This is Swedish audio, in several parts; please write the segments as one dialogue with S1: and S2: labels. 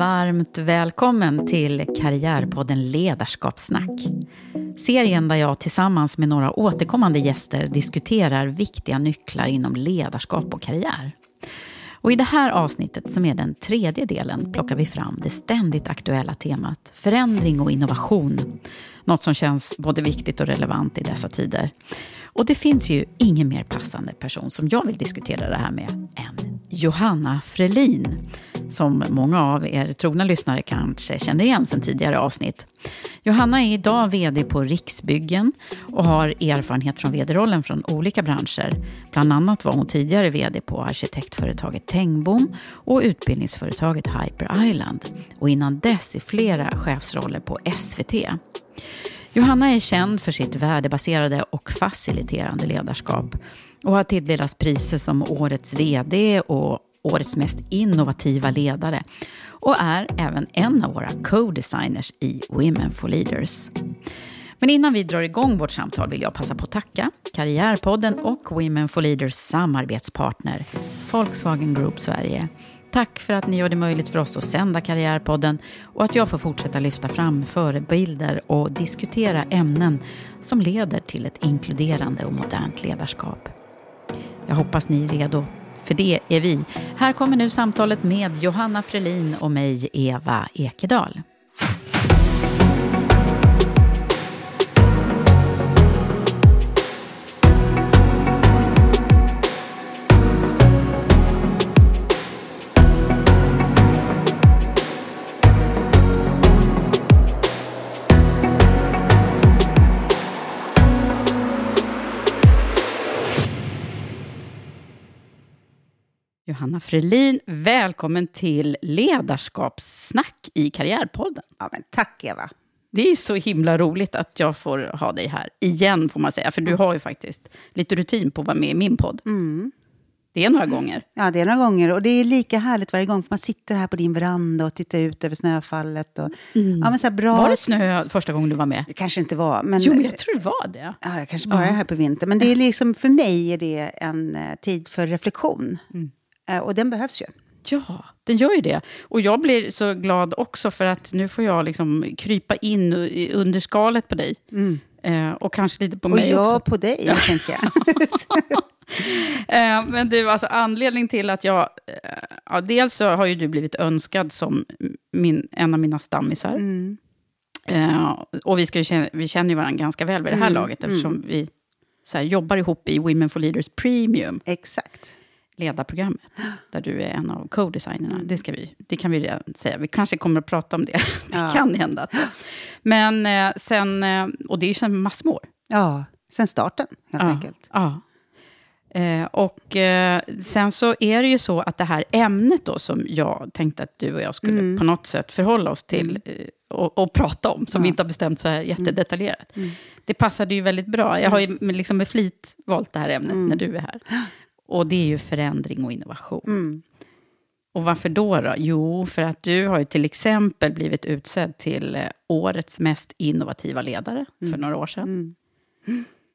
S1: Varmt välkommen till Karriärpodden Ledarskapssnack. Serien där jag tillsammans med några återkommande gäster diskuterar viktiga nycklar inom ledarskap och karriär. Och I det här avsnittet, som är den tredje delen, plockar vi fram det ständigt aktuella temat förändring och innovation. Något som känns både viktigt och relevant i dessa tider. Och det finns ju ingen mer passande person som jag vill diskutera det här med än Johanna Frelin. Som många av er trogna lyssnare kanske känner igen sedan tidigare avsnitt. Johanna är idag VD på Riksbyggen och har erfarenhet från VD-rollen från olika branscher. Bland annat var hon tidigare VD på arkitektföretaget Tengbom och utbildningsföretaget Hyper Island. Och innan dess i flera chefsroller på SVT. Johanna är känd för sitt värdebaserade och faciliterande ledarskap och har tilldelats priser som Årets VD och Årets mest innovativa ledare och är även en av våra co-designers i Women for Leaders. Men innan vi drar igång vårt samtal vill jag passa på att tacka Karriärpodden och Women for Leaders samarbetspartner Volkswagen Group Sverige Tack för att ni gör det möjligt för oss att sända Karriärpodden och att jag får fortsätta lyfta fram förebilder och diskutera ämnen som leder till ett inkluderande och modernt ledarskap. Jag hoppas ni är redo, för det är vi. Här kommer nu samtalet med Johanna Frelin och mig, Eva Ekedal. Johanna Frelin, välkommen till Ledarskapssnack i Karriärpodden.
S2: Ja, men tack Eva.
S1: Det är så himla roligt att jag får ha dig här igen, får man säga. För du har ju faktiskt lite rutin på att vara med i min podd.
S2: Mm.
S1: Det är några gånger.
S2: Ja, det är några gånger. Och det är lika härligt varje gång, för man sitter här på din veranda och tittar ut över snöfallet. Och,
S1: mm.
S2: ja, men så bra.
S1: Var det snö första gången du var med?
S2: Det kanske inte var. Men,
S1: jo, men jag tror det var det.
S2: Ja, jag kanske bara är här på vintern. Men det är liksom, för mig är det en uh, tid för reflektion. Mm. Uh, och den behövs ju.
S1: Ja, den gör ju det. Och jag blir så glad också för att nu får jag liksom krypa in under skalet på dig. Mm. Eh, och kanske lite på
S2: och
S1: mig
S2: jag
S1: också.
S2: Och på dig, ja. tänker jag.
S1: eh, men du, alltså anledning till att jag... Eh, ja, dels så har ju du blivit önskad som min, en av mina stammisar. Mm. Eh, och vi, ska känna, vi känner ju varandra ganska väl vid det här mm. laget, eftersom mm. vi så här, jobbar ihop i Women for Leaders Premium.
S2: Exakt
S1: ledarprogrammet, där du är en av co-designerna. Mm. Det, ska vi, det kan vi redan säga. Vi kanske kommer att prata om det. det ja. kan hända. Men eh, sen, eh, och det är ju sedan massor år.
S2: Ja, sen starten helt
S1: ja.
S2: enkelt.
S1: Ja. Eh, och eh, sen så är det ju så att det här ämnet då som jag tänkte att du och jag skulle mm. på något sätt förhålla oss till.
S2: Mm.
S1: att, att prata om, som vi inte har bestämt så här jättedetaljerat.
S2: Mm.
S1: Det passade ju väldigt bra. Jag har ju med, liksom med flit valt det här ämnet
S2: Mm.
S1: när du är här. Och det är ju förändring och innovation.
S2: Mm.
S1: Och varför då, då? Jo, för att du har ju till exempel blivit utsedd till eh, årets mest innovativa ledare för några år sedan.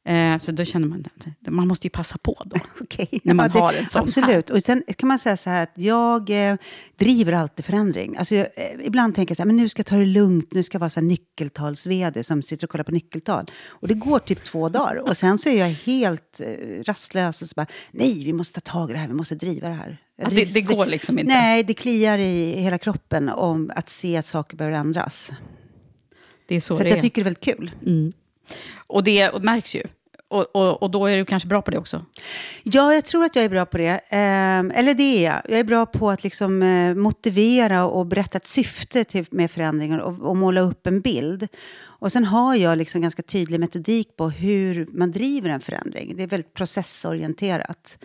S1: Eh, så då känner man att man måste ju passa på då.
S2: Okej.
S1: När man
S2: det-
S1: har en sån
S2: Absolut. Och sen kan man säga så här att jag eh, driver alltid förändring. Alltså, jag, eh, ibland tänker jag så här, men nu ska jag ta det lugnt, nu ska jag vara så här nyckeltals-vd som sitter och kollar på nyckeltal. Och det går typ två dagar. Och sen så är jag helt eh, rastlös och så bara, nej, vi måste ta tag i det här, vi måste driva det här.
S1: Att det, det går liksom inte.
S2: Nej, det kliar i hela kroppen om att se att saker behöver ändras.
S1: Det är så,
S2: Så,
S1: det
S2: jag
S1: är.
S2: tycker det är väldigt kul.
S1: Och det och märks ju. Och, och, och då är du kanske bra på det också.
S2: Ja, jag tror att jag är bra på det. Ehm, eller det är jag. Jag är bra på att liksom, eh, motivera och berätta ett syfte till, med förändringar och, och måla upp en bild. Och sen har jag liksom ganska tydlig metodik på hur man driver en förändring. Det är väldigt processorienterat.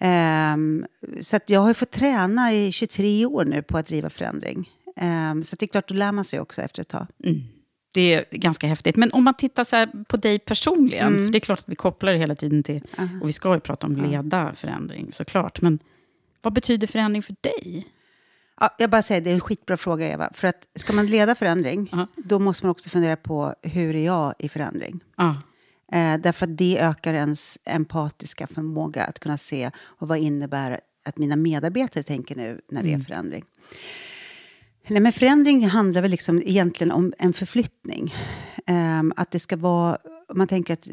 S2: Ehm, så att jag har fått träna i 23 år nu på att driva förändring. Ehm, så det är klart, då lär man sig också efter ett tag.
S1: Det är ganska häftigt. Men om man tittar så på dig personligen,
S2: Mm.
S1: för det är klart att vi kopplar det hela tiden till, och vi ska ju prata om leda förändring såklart, men vad betyder förändring för dig?
S2: Ja, jag bara säger, det är en skitbra fråga Eva. För att ska man leda förändring,
S1: Ja.
S2: då måste man också fundera på hur är jag i förändring?
S1: Ah,
S2: Eh, därför att det ökar ens empatiska förmåga att kunna se och vad innebär att mina medarbetare tänker nu när det är förändring. Nej, men förändring handlar väl liksom egentligen om en förflyttning. Ehm, att det ska vara, man tänker att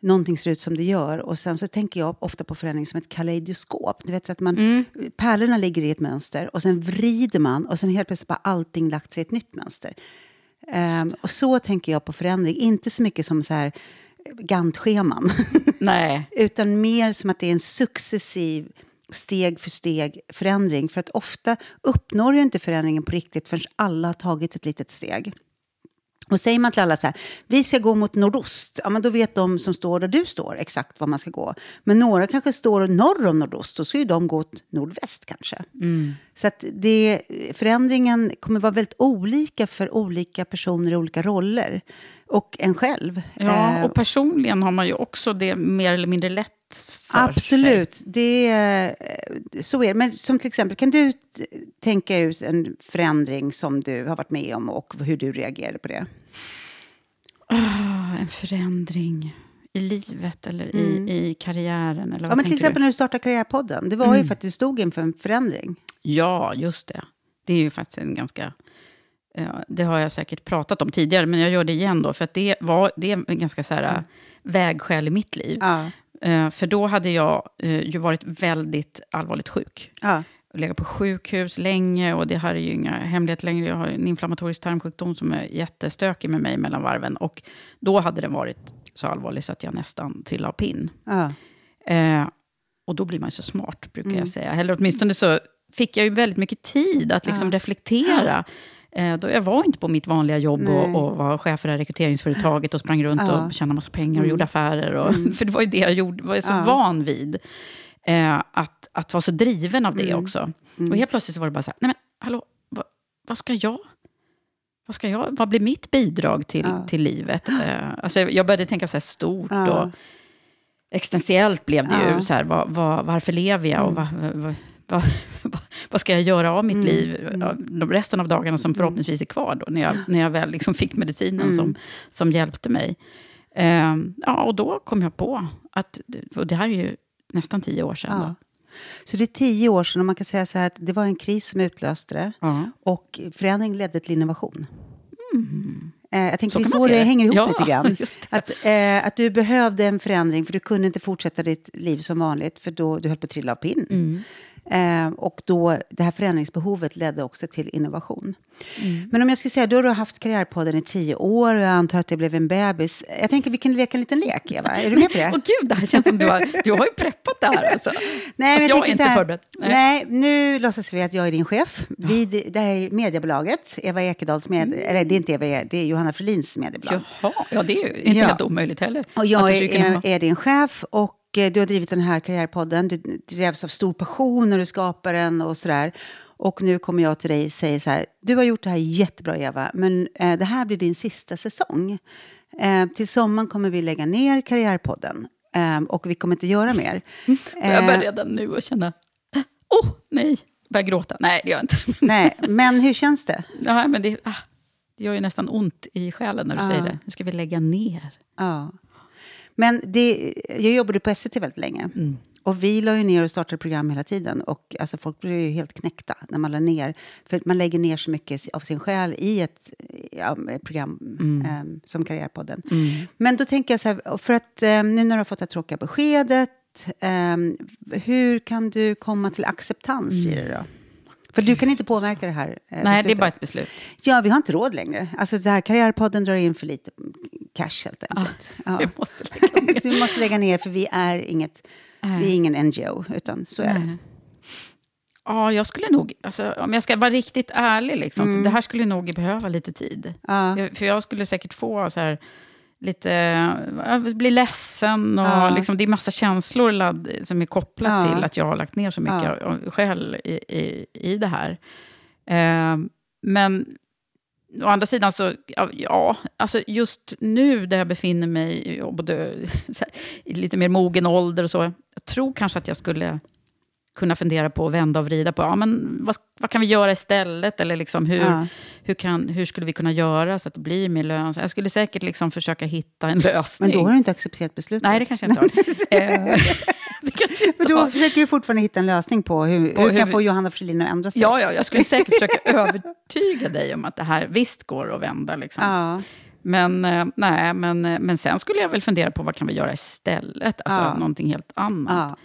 S2: någonting ser ut som det gör. Och sen så tänker jag ofta på förändring som ett kaleidoskop. Du vet att man, Pärlorna ligger i ett mönster och sen vrider man och sen helt plötsligt bara allting lagt sig i ett nytt mönster. Ehm, och så tänker jag på förändring. Inte så mycket som så här Gantt-scheman.
S1: nej,
S2: utan mer som att det är en successiv steg för steg förändring. För att ofta uppnår ju inte förändringen på riktigt förrän alla har tagit ett litet steg. Och säger man till alla så här, vi ska gå mot nordost, ja men då vet de som står där du står exakt var man ska gå. Men några kanske står norr om nordost, då ska ju de gå åt nordväst kanske. Så att det, förändringen kommer vara väldigt olika för olika personer i olika roller. Och en själv.
S1: ja,
S2: Eh,
S1: och personligen har man ju också det mer eller mindre lätt för
S2: Absolut, det, är- så är det. Men som till exempel, kan du tänka ut en förändring som du har varit med om och hur du reagerade på det?
S1: Ah, en förändring i livet eller i, i karriären? Eller
S2: Mm. Ja, men till exempel
S1: du?
S2: när du startade Karriärpodden. Det var ju för att du stod inför en förändring.
S1: Ja, just det. Det är ju faktiskt en ganska... ja, det har jag säkert pratat om tidigare, men jag gör det igen då. För att det, var, det är en ganska så här, vägskäl i mitt liv.
S2: Ja.
S1: Eh, för då hade jag eh, ju varit väldigt allvarligt sjuk.
S2: Ja.
S1: Legat på sjukhus länge och det här är ju inga hemligheter längre. Jag har en inflammatorisk tarmsjukdom som är jättestökig med mig mellan varven. Och då hade den varit så allvarlig så att jag nästan trillade av pinn.
S2: Ja.
S1: Eh, och då blir man ju så smart, brukar
S2: Mm.
S1: jag säga. Eller åtminstone så fick jag ju väldigt mycket tid att liksom reflektera. Eh, då jag var inte på mitt vanliga jobb och, och var chef för det här rekryteringsföretaget och sprang runt
S2: Ja.
S1: och tjänade massa pengar och gjorde affärer. Och, För det var ju det jag gjorde, var jag så
S2: Ja.
S1: van vid. Eh, att, att vara så driven av det
S2: Mm.
S1: också. Och helt plötsligt så var det bara så här, nej men hallå, vad, vad ska jag? Vad, ska jag, vad blir mitt bidrag till,
S2: Ja.
S1: till livet? Eh, alltså jag började tänka så här stort och existentiellt blev det.
S2: Mm.
S1: ju. Så här, vad, vad, varför lever jag och vad, vad, vad, ska jag göra av mitt liv ja, de resten av dagarna som förhoppningsvis är kvar då, när jag, när jag väl liksom fick medicinen som, som hjälpte mig. Ehm, ja, och då kom jag på att, och det här är ju nästan tio år sedan.
S2: Ja. Så det är tio år sedan och man kan säga så här att det var en kris som utlöste det.
S1: Ja.
S2: Och förändring ledde till innovation. Eh, jag tänker
S1: Så
S2: det är så det hänger ihop
S1: Ja,
S2: lite grann. Att, eh, att du behövde en förändring för du kunde inte fortsätta ditt liv som vanligt för då du höll på att trilla av pinn.
S1: Mm.
S2: Eh, och då, det här förändringsbehovet ledde också till innovation.
S1: Mm.
S2: Men om jag skulle säga, då har du haft Karriärpodden i tio år och jag antar att det blev en bebis. Jag tänker vi kan leka en liten lek, Eva. Är du med på det?
S1: Åh gud, det här känns som du har, du har ju preppat det här. Alltså.
S2: Nej,
S1: Fast
S2: men
S1: jag är inte
S2: här-
S1: förberedd. Nej.
S2: Nej. nu låtsas vi att jag är din chef. Vi, det här är mediebolaget, Eva Ekedals med,
S1: Mm.
S2: eller det är inte Eva, det är Johanna Frelins mediebolag.
S1: Jaha, ja det är ju inte
S2: Ja.
S1: helt omöjligt heller.
S2: Och jag är, är, är din chef och du har drivit den här karriärpodden. Du drevs av stor passion när du skapade den och sådär. Och nu kommer jag till dig och säger så här, du har gjort det här jättebra Eva, men eh, det här blir din sista säsong. Eh, till sommaren kommer vi lägga ner Karriärpodden eh, och vi kommer inte göra mer.
S1: Jag börjar
S2: Eh,
S1: redan nu att känna, åh oh, nej, börjar gråta. Nej, det gör jag inte.
S2: nej, men hur känns det?
S1: Nej, men det, ah, det gör ju nästan ont i själen när du
S2: Ja.
S1: säger det. Nu ska vi lägga ner.
S2: Ja. Men det, jag jobbade på SVT väldigt länge.
S1: Mm.
S2: Och vi la ju ner och startade program hela tiden. Och alltså, folk blev ju helt knäckta när man la ner. För man lägger ner så mycket av sin själ i ett ja, program eh, som Karriärpodden. Men då tänker jag så här, för att eh, nu när du har fått det tråkiga beskedet. Eh, hur kan du komma till acceptans i det då? För du kan inte påverka det här eh,
S1: Nej, det är
S2: beslutet.
S1: bara ett beslut.
S2: Ja, vi har inte råd längre. Alltså, så här, Karriärpodden drar in för lite cash helt enkelt. Ja.
S1: Vi måste lägga ner.
S2: Du måste lägga ner för vi är, inget, vi är ingen NGO, utan så är det.
S1: Nej. Ja, jag skulle nog, alltså, om jag ska vara riktigt ärlig, liksom, så det här skulle nog behöva lite tid.
S2: Mm. Ja.
S1: Jag, för jag skulle säkert få så här, lite, blir ledsen och
S2: Ja.
S1: liksom, det är massa känslor ladd, som är kopplat
S2: Ja.
S1: till att jag har lagt ner så mycket
S2: Ja.
S1: själv i, i, i det här. Eh, men å andra sidan så, ja, alltså just nu där jag befinner mig både, här, i lite mer mogen ålder och så, jag tror kanske att jag skulle kunna fundera på att vända och vrida på, ja, men vad, vad kan vi göra istället? Eller liksom hur,
S2: Ja.
S1: hur, kan, hur skulle vi kunna göra så att det blir mer lönsamt? Jag skulle säkert liksom försöka hitta en lösning.
S2: Men då har du inte accepterat beslutet.
S1: Nej, det kanske jag inte har. Eh,
S2: Men då försöker du fortfarande hitta en lösning på hur,
S1: På
S2: hur
S1: hur
S2: kan
S1: vi-
S2: få Johanna Fridolin att ändra sig.
S1: Ja, ja, jag skulle säkert försöka övertyga dig om att det här visst går att vända. Liksom.
S2: Ja.
S1: Men, eh, nej, men, eh, men sen skulle jag väl fundera på vad kan vi göra istället? Alltså
S2: Ja.
S1: någonting helt annat.
S2: Ja.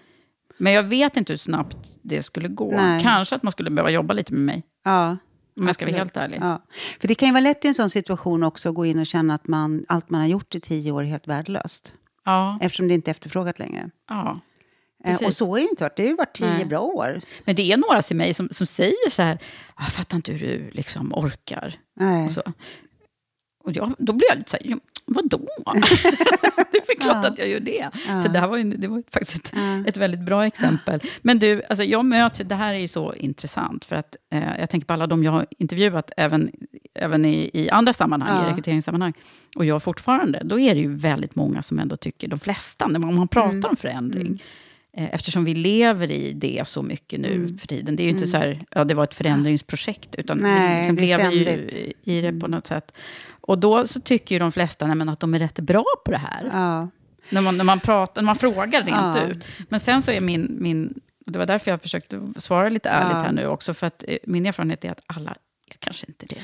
S1: Men jag vet inte hur snabbt det skulle gå.
S2: Nej.
S1: Kanske att man skulle behöva jobba lite med mig.
S2: Ja.
S1: Om jag ska vara helt ärlig.
S2: Ja. För det kan ju vara lätt i en sån situation också att gå in och känna att man, allt man har gjort i tio år är helt värdelöst.
S1: Ja,
S2: Eftersom det inte är efterfrågat längre.
S1: ja.
S2: Eh,
S1: Precis.
S2: och så har det ju inte varit. Det har ju varit tio
S1: Nej.
S2: bra år.
S1: Men det är några till mig som, som säger så här, jag fattar inte hur du liksom orkar.
S2: Nej.
S1: Och, så. Och jag, då blir jag lite så här, "Ja, vadå? det är väl klart
S2: Ja.
S1: att jag gör det.
S2: Ja.
S1: Så det här var ju, det var faktiskt ett,
S2: Ja.
S1: ett väldigt bra exempel. Men du, alltså jag möts, det här är ju så intressant, för att eh, jag tänker på alla de jag har intervjuat, även, även i, i andra sammanhang, i rekryteringssammanhang, och jag fortfarande, då är det ju väldigt många som ändå tycker, de flesta, när man, om man pratar
S2: Mm.
S1: om förändring, eh, eftersom vi lever i det så mycket nu
S2: Mm.
S1: för tiden. Det är ju inte så här, ja det var ett förändringsprojekt, utan
S2: Nej,
S1: vi liksom lever ju.
S2: Mm.
S1: i det på något sätt. Och då så tycker ju de flesta nej, men att de är rätt bra på det här.
S2: Ja.
S1: När, man, när, man pratar, när man frågar rent
S2: Ja.
S1: ut. Men sen så är min, min, och det var därför jag försökte svara lite ärligt
S2: Ja.
S1: här nu också, för att eh, min erfarenhet är att alla kanske inte det.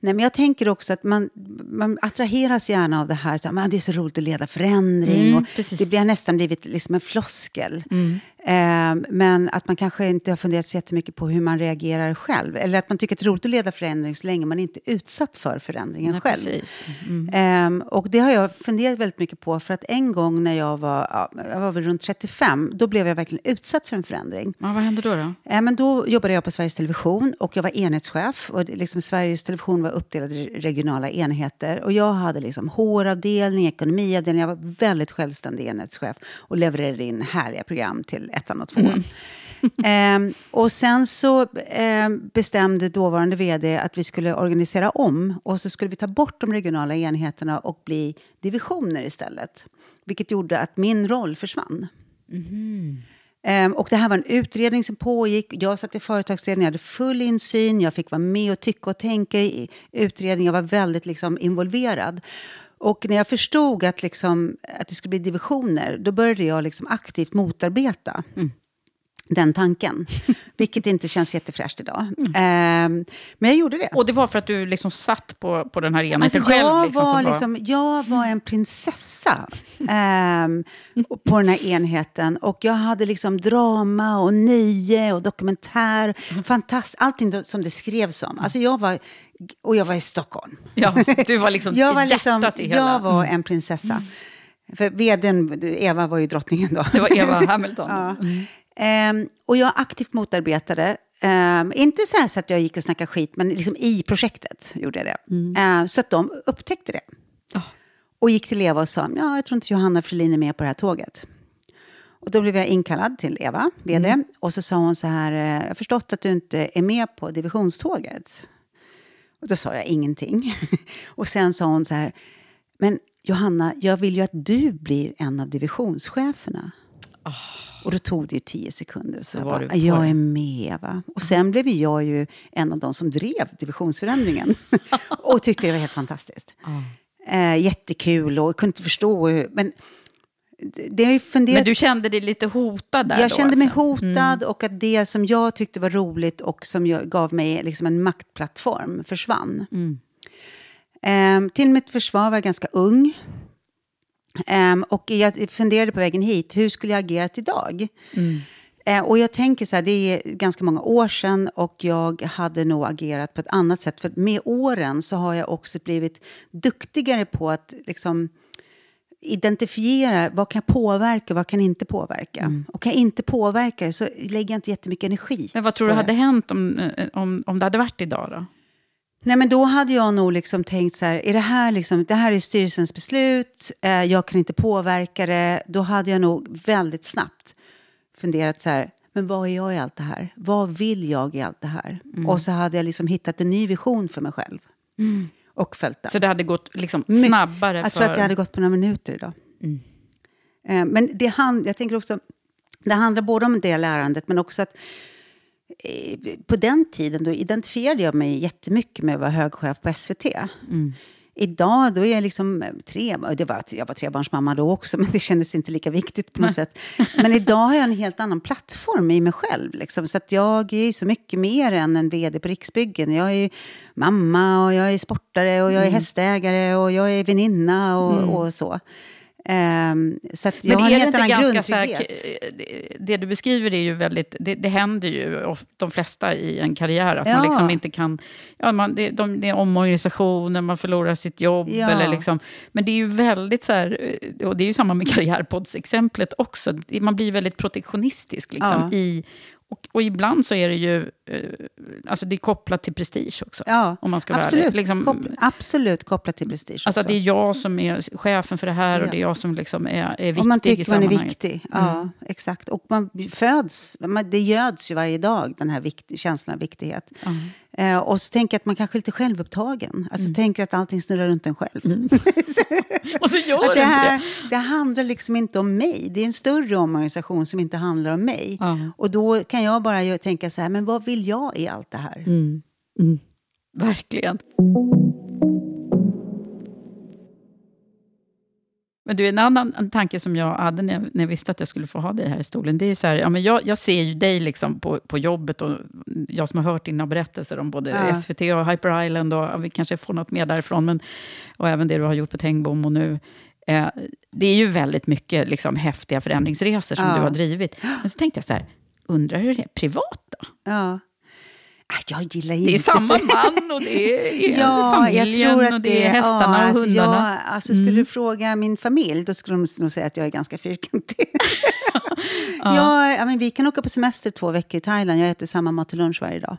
S2: Nej, men jag tänker också att man, man attraheras gärna av det här. Så här "Men det är så roligt att leda förändring.
S1: Mm,
S2: och
S1: precis.
S2: det har nästan blivit liksom en floskel.
S1: Mm.
S2: Eh, men att man kanske inte har funderat så jättemycket på hur man reagerar själv. Eller att man tycker att det är roligt att leda förändring så länge man inte är utsatt för förändringen
S1: Nej,
S2: själv.
S1: precis. Mm.
S2: Ehm, och det har jag funderat väldigt mycket på. För att en gång när jag var, ja, jag var runt 35, då blev jag verkligen utsatt för en förändring.
S1: Ja, vad hände då? då?
S2: Eh, men då jobbade jag på Sveriges Television och jag var enhetschef. Och liksom Sveriges Television var uppdelad i regionala enheter. Och jag hade liksom HR-avdelning, ekonomiavdelning. Jag var väldigt självständig enhetschef och levererade in härliga program till ettan och tvåan. Ehm, och sen så ehm, bestämde dåvarande vd att vi skulle organisera om och så skulle vi ta bort de regionala enheterna och bli divisioner istället. Vilket gjorde att min roll försvann. Ehm, och det här var en utredning som pågick. Jag satt i företagsledningen, jag hade full insyn. Jag fick vara med och tycka och tänka i utredningen. Jag var väldigt liksom, involverad. Och när jag förstod att, liksom, att det skulle bli divisioner, då började jag liksom aktivt motarbeta den tanken. Vilket inte känns jättefräscht idag. Ehm, men jag gjorde det.
S1: Och det var för att du liksom satt på, på den här enheten
S2: Alltså,
S1: själv?
S2: jag,
S1: liksom,
S2: var
S1: som
S2: liksom, jag var en prinsessa ehm, på den här enheten. Och jag hade liksom drama och nöje och dokumentär. Fantastiskt. Allting som det skrevs om. Alltså jag var, och jag var i Stockholm.
S1: Ja, du var liksom
S2: Jag var, liksom,
S1: i hela... Mm.
S2: jag var en prinsessa. För vdn, Eva var ju drottningen då.
S1: Det var Eva Hamilton.
S2: Ja.
S1: Mm.
S2: Ehm, och jag aktivt motarbetade. Ehm, inte så, här så att jag gick och snackade skit, men liksom i projektet gjorde jag det. Ehm, så att de upptäckte det.
S1: Ja.
S2: Och gick till Eva och sa, ja, jag tror inte Johanna Frölin är med på det här tåget. Och då blev jag inkallad till Eva, VD.
S1: Mm.
S2: Och så sa hon så här, jag har förstått att du inte är med på divisionståget. Och då sa jag ingenting. och sen sa hon så här, men Johanna, jag vill ju att du blir en av divisionscheferna. Och då tog det ju tio sekunder. Så,
S1: Så
S2: jag bara, jag är med va. Och sen blev jag ju en av de som drev divisionsförändringen. och tyckte det var helt fantastiskt. Eh, jättekul och kunde inte förstå hur, men
S1: Men du kände dig lite hotad där
S2: jag
S1: då?
S2: kände mig
S1: alltså?
S2: hotad och att det som jag tyckte var roligt och som jag, gav mig liksom en maktplattform försvann. Ehm, till mitt försvar var jag ganska ung. Ehm, och jag funderade på vägen hit, hur skulle jag agerat idag? Eh, och jag tänker så här, det är ganska många år sedan och jag hade nog agerat på ett annat sätt. För med åren så har jag också blivit duktigare på att liksom identifiera vad kan jag påverka och vad kan inte påverka. Och kan jag inte påverka det så lägger jag inte jättemycket energi.
S1: Men vad tror du hade hänt om, eh, om, om det hade varit idag då?
S2: Nej, men då hade jag nog liksom tänkt så här, är det här, liksom, det här är styrelsens beslut, eh, jag kan inte påverka det. Då hade jag nog väldigt snabbt funderat så här, men vad är jag i allt det här? Vad vill jag i allt det här? Och så hade jag liksom hittat en ny vision för mig själv. Och följt den.
S1: Så det hade gått liksom snabbare
S2: Jag
S1: för...
S2: tror att det hade gått på några minuter idag. Eh, Men det hand, jag tänker också, det handlar både om det lärandet men också att eh, på den tiden då identifierade jag mig jättemycket med att vara högchef på SVT. Idag då är jag liksom tre, det var, jag var trebarnsmamma då också men det kändes inte lika viktigt på något sätt. Men idag har jag en helt annan plattform i mig själv. Liksom, så att jag är så mycket mer än en vd på Riksbyggen. Jag är mamma och jag är sportare och jag är hästägare och jag är väninna och, och så. Ehm, så att jag
S1: Men
S2: har
S1: är
S2: en
S1: det inte ganska så här, k- det- det du beskriver är ju väldigt, det, det händer ju of- de flesta i en karriär, att
S2: Ja.
S1: man liksom inte kan, ja, man, det, de, det är omorganisationer, man förlorar sitt jobb,
S2: Ja.
S1: eller liksom, men det är ju väldigt så här, eh, och det är ju samma med karriärpoddsexemplet också, Det- man blir väldigt protektionistisk liksom,
S2: Ja.
S1: i, och, och ibland så är det ju, eh, alltså det är kopplat till prestige också.
S2: Ja,
S1: om man ska vara
S2: absolut,
S1: ärlig. Liksom,
S2: Koppl- absolut kopplat till prestige
S1: Alltså
S2: också.
S1: det är jag som är chefen för det här och
S2: Ja.
S1: det är jag som liksom är, är viktig
S2: Om man
S1: i
S2: tycker man är viktig. Ja, exakt. Och man föds, man, det göds ju varje dag, den här vikt, känslan av viktighet. Eh, och så tänker jag att man kanske är lite självupptagen. Alltså tänker att allting snurrar runt en själv.
S1: Och så gör
S2: att
S1: det
S2: det,
S1: inte
S2: här,
S1: det.
S2: det handlar liksom inte om mig. Det är en större omorganisation som inte handlar om mig.
S1: Ja.
S2: Och då kan jag bara tänka så här, men vad vill jag i allt det här?
S1: Mm. Verkligen. Men du, en annan en tanke som jag hade när jag, när jag visste att jag skulle få ha dig här i stolen, det är så här, ja, men jag, jag ser ju dig liksom på, på jobbet och jag som har hört dina berättelser om både
S2: Ja.
S1: SVT och Hyper Island och ja, vi kanske får något mer därifrån, men, och även det du har gjort på Tengbom och nu. Eh, det är ju väldigt mycket liksom, häftiga förändringsresor som
S2: Ja.
S1: du har drivit. Men så tänkte jag så här, undrar hur det är privat då?
S2: Ja. Ah, Jag gillar inte...
S1: Det är samma man och det är
S2: Ja,
S1: familjen
S2: jag tror att
S1: och det är hästarna
S2: ja,
S1: och
S2: alltså,
S1: hundarna. Mm.
S2: Jag, alltså, skulle du fråga min familj, då skulle de nog säga att jag är ganska fyrkantig. ja. Ja, men vi kan åka på semester två veckor i Thailand. Jag äter samma mat till lunch varje dag.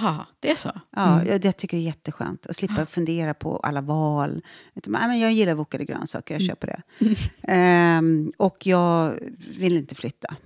S1: Ja, det är så.
S2: Ja, jag, jag tycker det är jätteskönt att slippa fundera på alla val. Men jag gillar vokade grönsaker, jag köper det. Ehm, och jag vill inte flytta.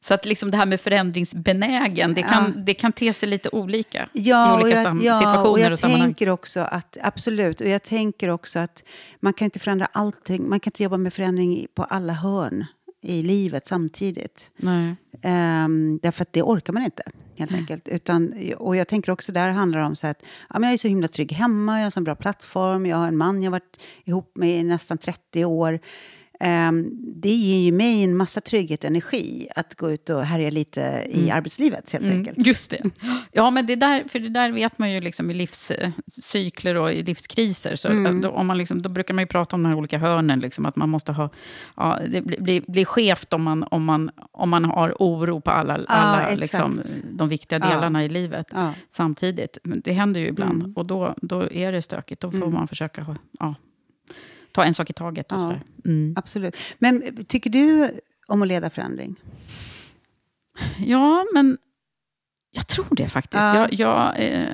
S1: Så att liksom det här med förändringsbenägen, det kan, det kan te sig lite olika
S2: Ja,
S1: i
S2: och
S1: olika
S2: jag, ja,
S1: situationer
S2: och jag
S1: och sammanhang.
S2: tänker också att, absolut, och jag tänker också att man kan inte förändra allting. Man kan inte jobba med förändring på alla hörn i livet samtidigt.
S1: Nej.
S2: Ehm, därför att det orkar man inte, helt enkelt. Utan, och jag tänker också där handlar det om så att ja, men jag är så himla trygg hemma, jag har en bra plattform, jag har en man jag har varit ihop med i nästan 30 år. Ehm, det ger ju mig en massa trygghet och energi att gå ut och härja lite i arbetslivet, helt enkelt.
S1: Mm, just det. Ja, men det där, för det där vet man ju liksom i livscykler och i livskriser. Så
S2: Mm.
S1: då, om man liksom, då brukar man ju prata om de här olika hörnen, liksom, att man måste ha... Ja, det blir, blir, blir skevt om man, om, man, om man har oro på alla, alla liksom, de viktiga
S2: Ja.
S1: delarna i livet
S2: Ja.
S1: samtidigt. Men det händer ju ibland,
S2: Mm.
S1: och då, då är det stökigt. Då får man försöka ja, ta en sak i taget. Och
S2: Ja.
S1: sådär. Mm.
S2: Absolut. Men tycker du om att leda förändring?
S1: Ja, men jag tror det faktiskt.
S2: Ja.
S1: Jag, jag, eh,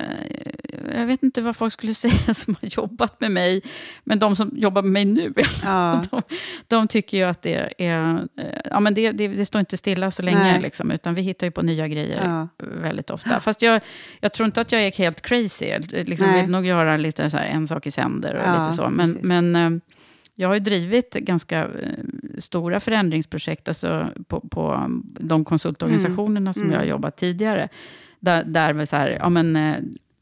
S1: jag vet inte vad folk skulle säga som har jobbat med mig, men de som jobbar med mig nu,
S2: Ja.
S1: de, de tycker ju att det är... eh, Ja, men det, det, det står inte stilla så länge, liksom, utan vi hittar ju på nya grejer
S2: Ja.
S1: väldigt ofta. Fast jag, jag tror inte att jag är helt crazy. Jag liksom
S2: Nej.
S1: vill nog göra lite så här, en sak i sänder och lite så. Men, men eh, jag har ju drivit ganska eh, stora förändringsprojekt alltså på, på de konsultorganisationerna som
S2: Mm.
S1: jag har jobbat tidigare. Där, där vi så här, ja men, eh,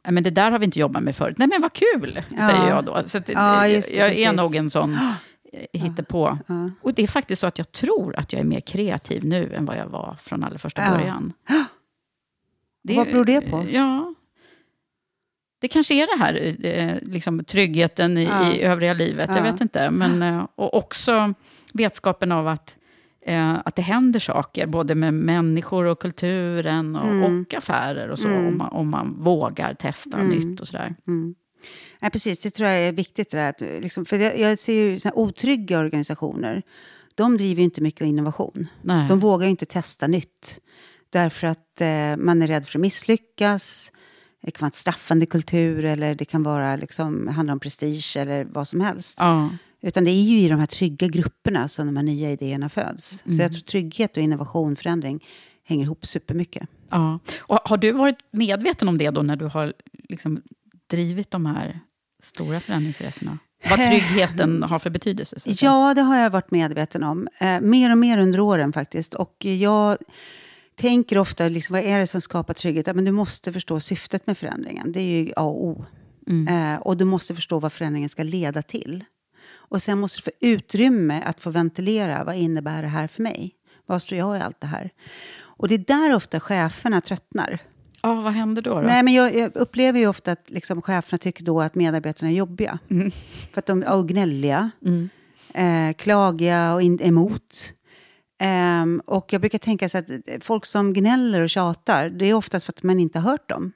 S1: ja, men det där har vi inte jobbat med förut. Nej men vad kul,
S2: Ja.
S1: säger jag då. Så att,
S2: Ja,
S1: eh,
S2: det,
S1: jag är
S2: precis.
S1: nog en sån hittepå.
S2: Ja.
S1: Och det är faktiskt så att jag tror att jag är mer kreativ nu än vad jag var från allra första
S2: Ja.
S1: början.
S2: Vad beror det på?
S1: Ja, det kanske är det här, eh, liksom, tryggheten i,
S2: Ja.
S1: i övriga livet. Jag
S2: Ja.
S1: vet inte. Men, eh, och också vetskapen av att, eh, att det händer saker, både med människor och kulturen och,
S2: Mm.
S1: och affärer och så,
S2: Mm.
S1: om, man, om man vågar testa
S2: Mm.
S1: nytt och sådär.
S2: Mm. Ja, precis, det tror jag är viktigt. Det där, att, liksom, för jag, jag ser ju så här otrygga organisationer. De driver ju inte mycket innovation.
S1: Nej.
S2: De vågar ju inte testa nytt. Därför att eh, man är rädd för att misslyckas. Det kan vara en straffande kultur eller det kan vara, liksom, handla om prestige eller vad som helst.
S1: ja.
S2: Utan det är ju i de här trygga grupperna som de här nya idéerna föds. Så jag tror trygghet och innovation, förändring, hänger ihop supermycket.
S1: Ja. Och har du varit medveten om det då när du har liksom drivit de här stora förändringsresorna? Vad tryggheten har för betydelse?
S2: Ja, det har jag varit medveten om. Eh, mer och mer under åren faktiskt. Och jag tänker ofta, liksom, vad är det som skapar trygghet? Ja, men du måste förstå syftet med förändringen. Det är ju A och O.
S1: Mm.
S2: Eh, och du måste förstå vad förändringen ska leda till. Och sen måste du få utrymme att få ventilera. Vad innebär det här för mig? Vad står jag i allt det här? Och det är där ofta cheferna tröttnar.
S1: Ja, vad händer då? då?
S2: Nej, men jag, jag upplever ju ofta att liksom, cheferna tycker då att medarbetarna är jobbiga. För att de är gnälliga,
S1: Mm.
S2: eh, klagiga och in, emot. Ehm, och jag brukar tänka så att folk som gnäller och tjatar, det är oftast för att man inte har hört dem.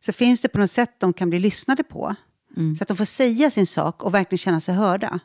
S2: Så finns det på något sätt de kan bli lyssnade på,
S1: Mm.
S2: så att de får säga sin sak och verkligen känna sig hörda.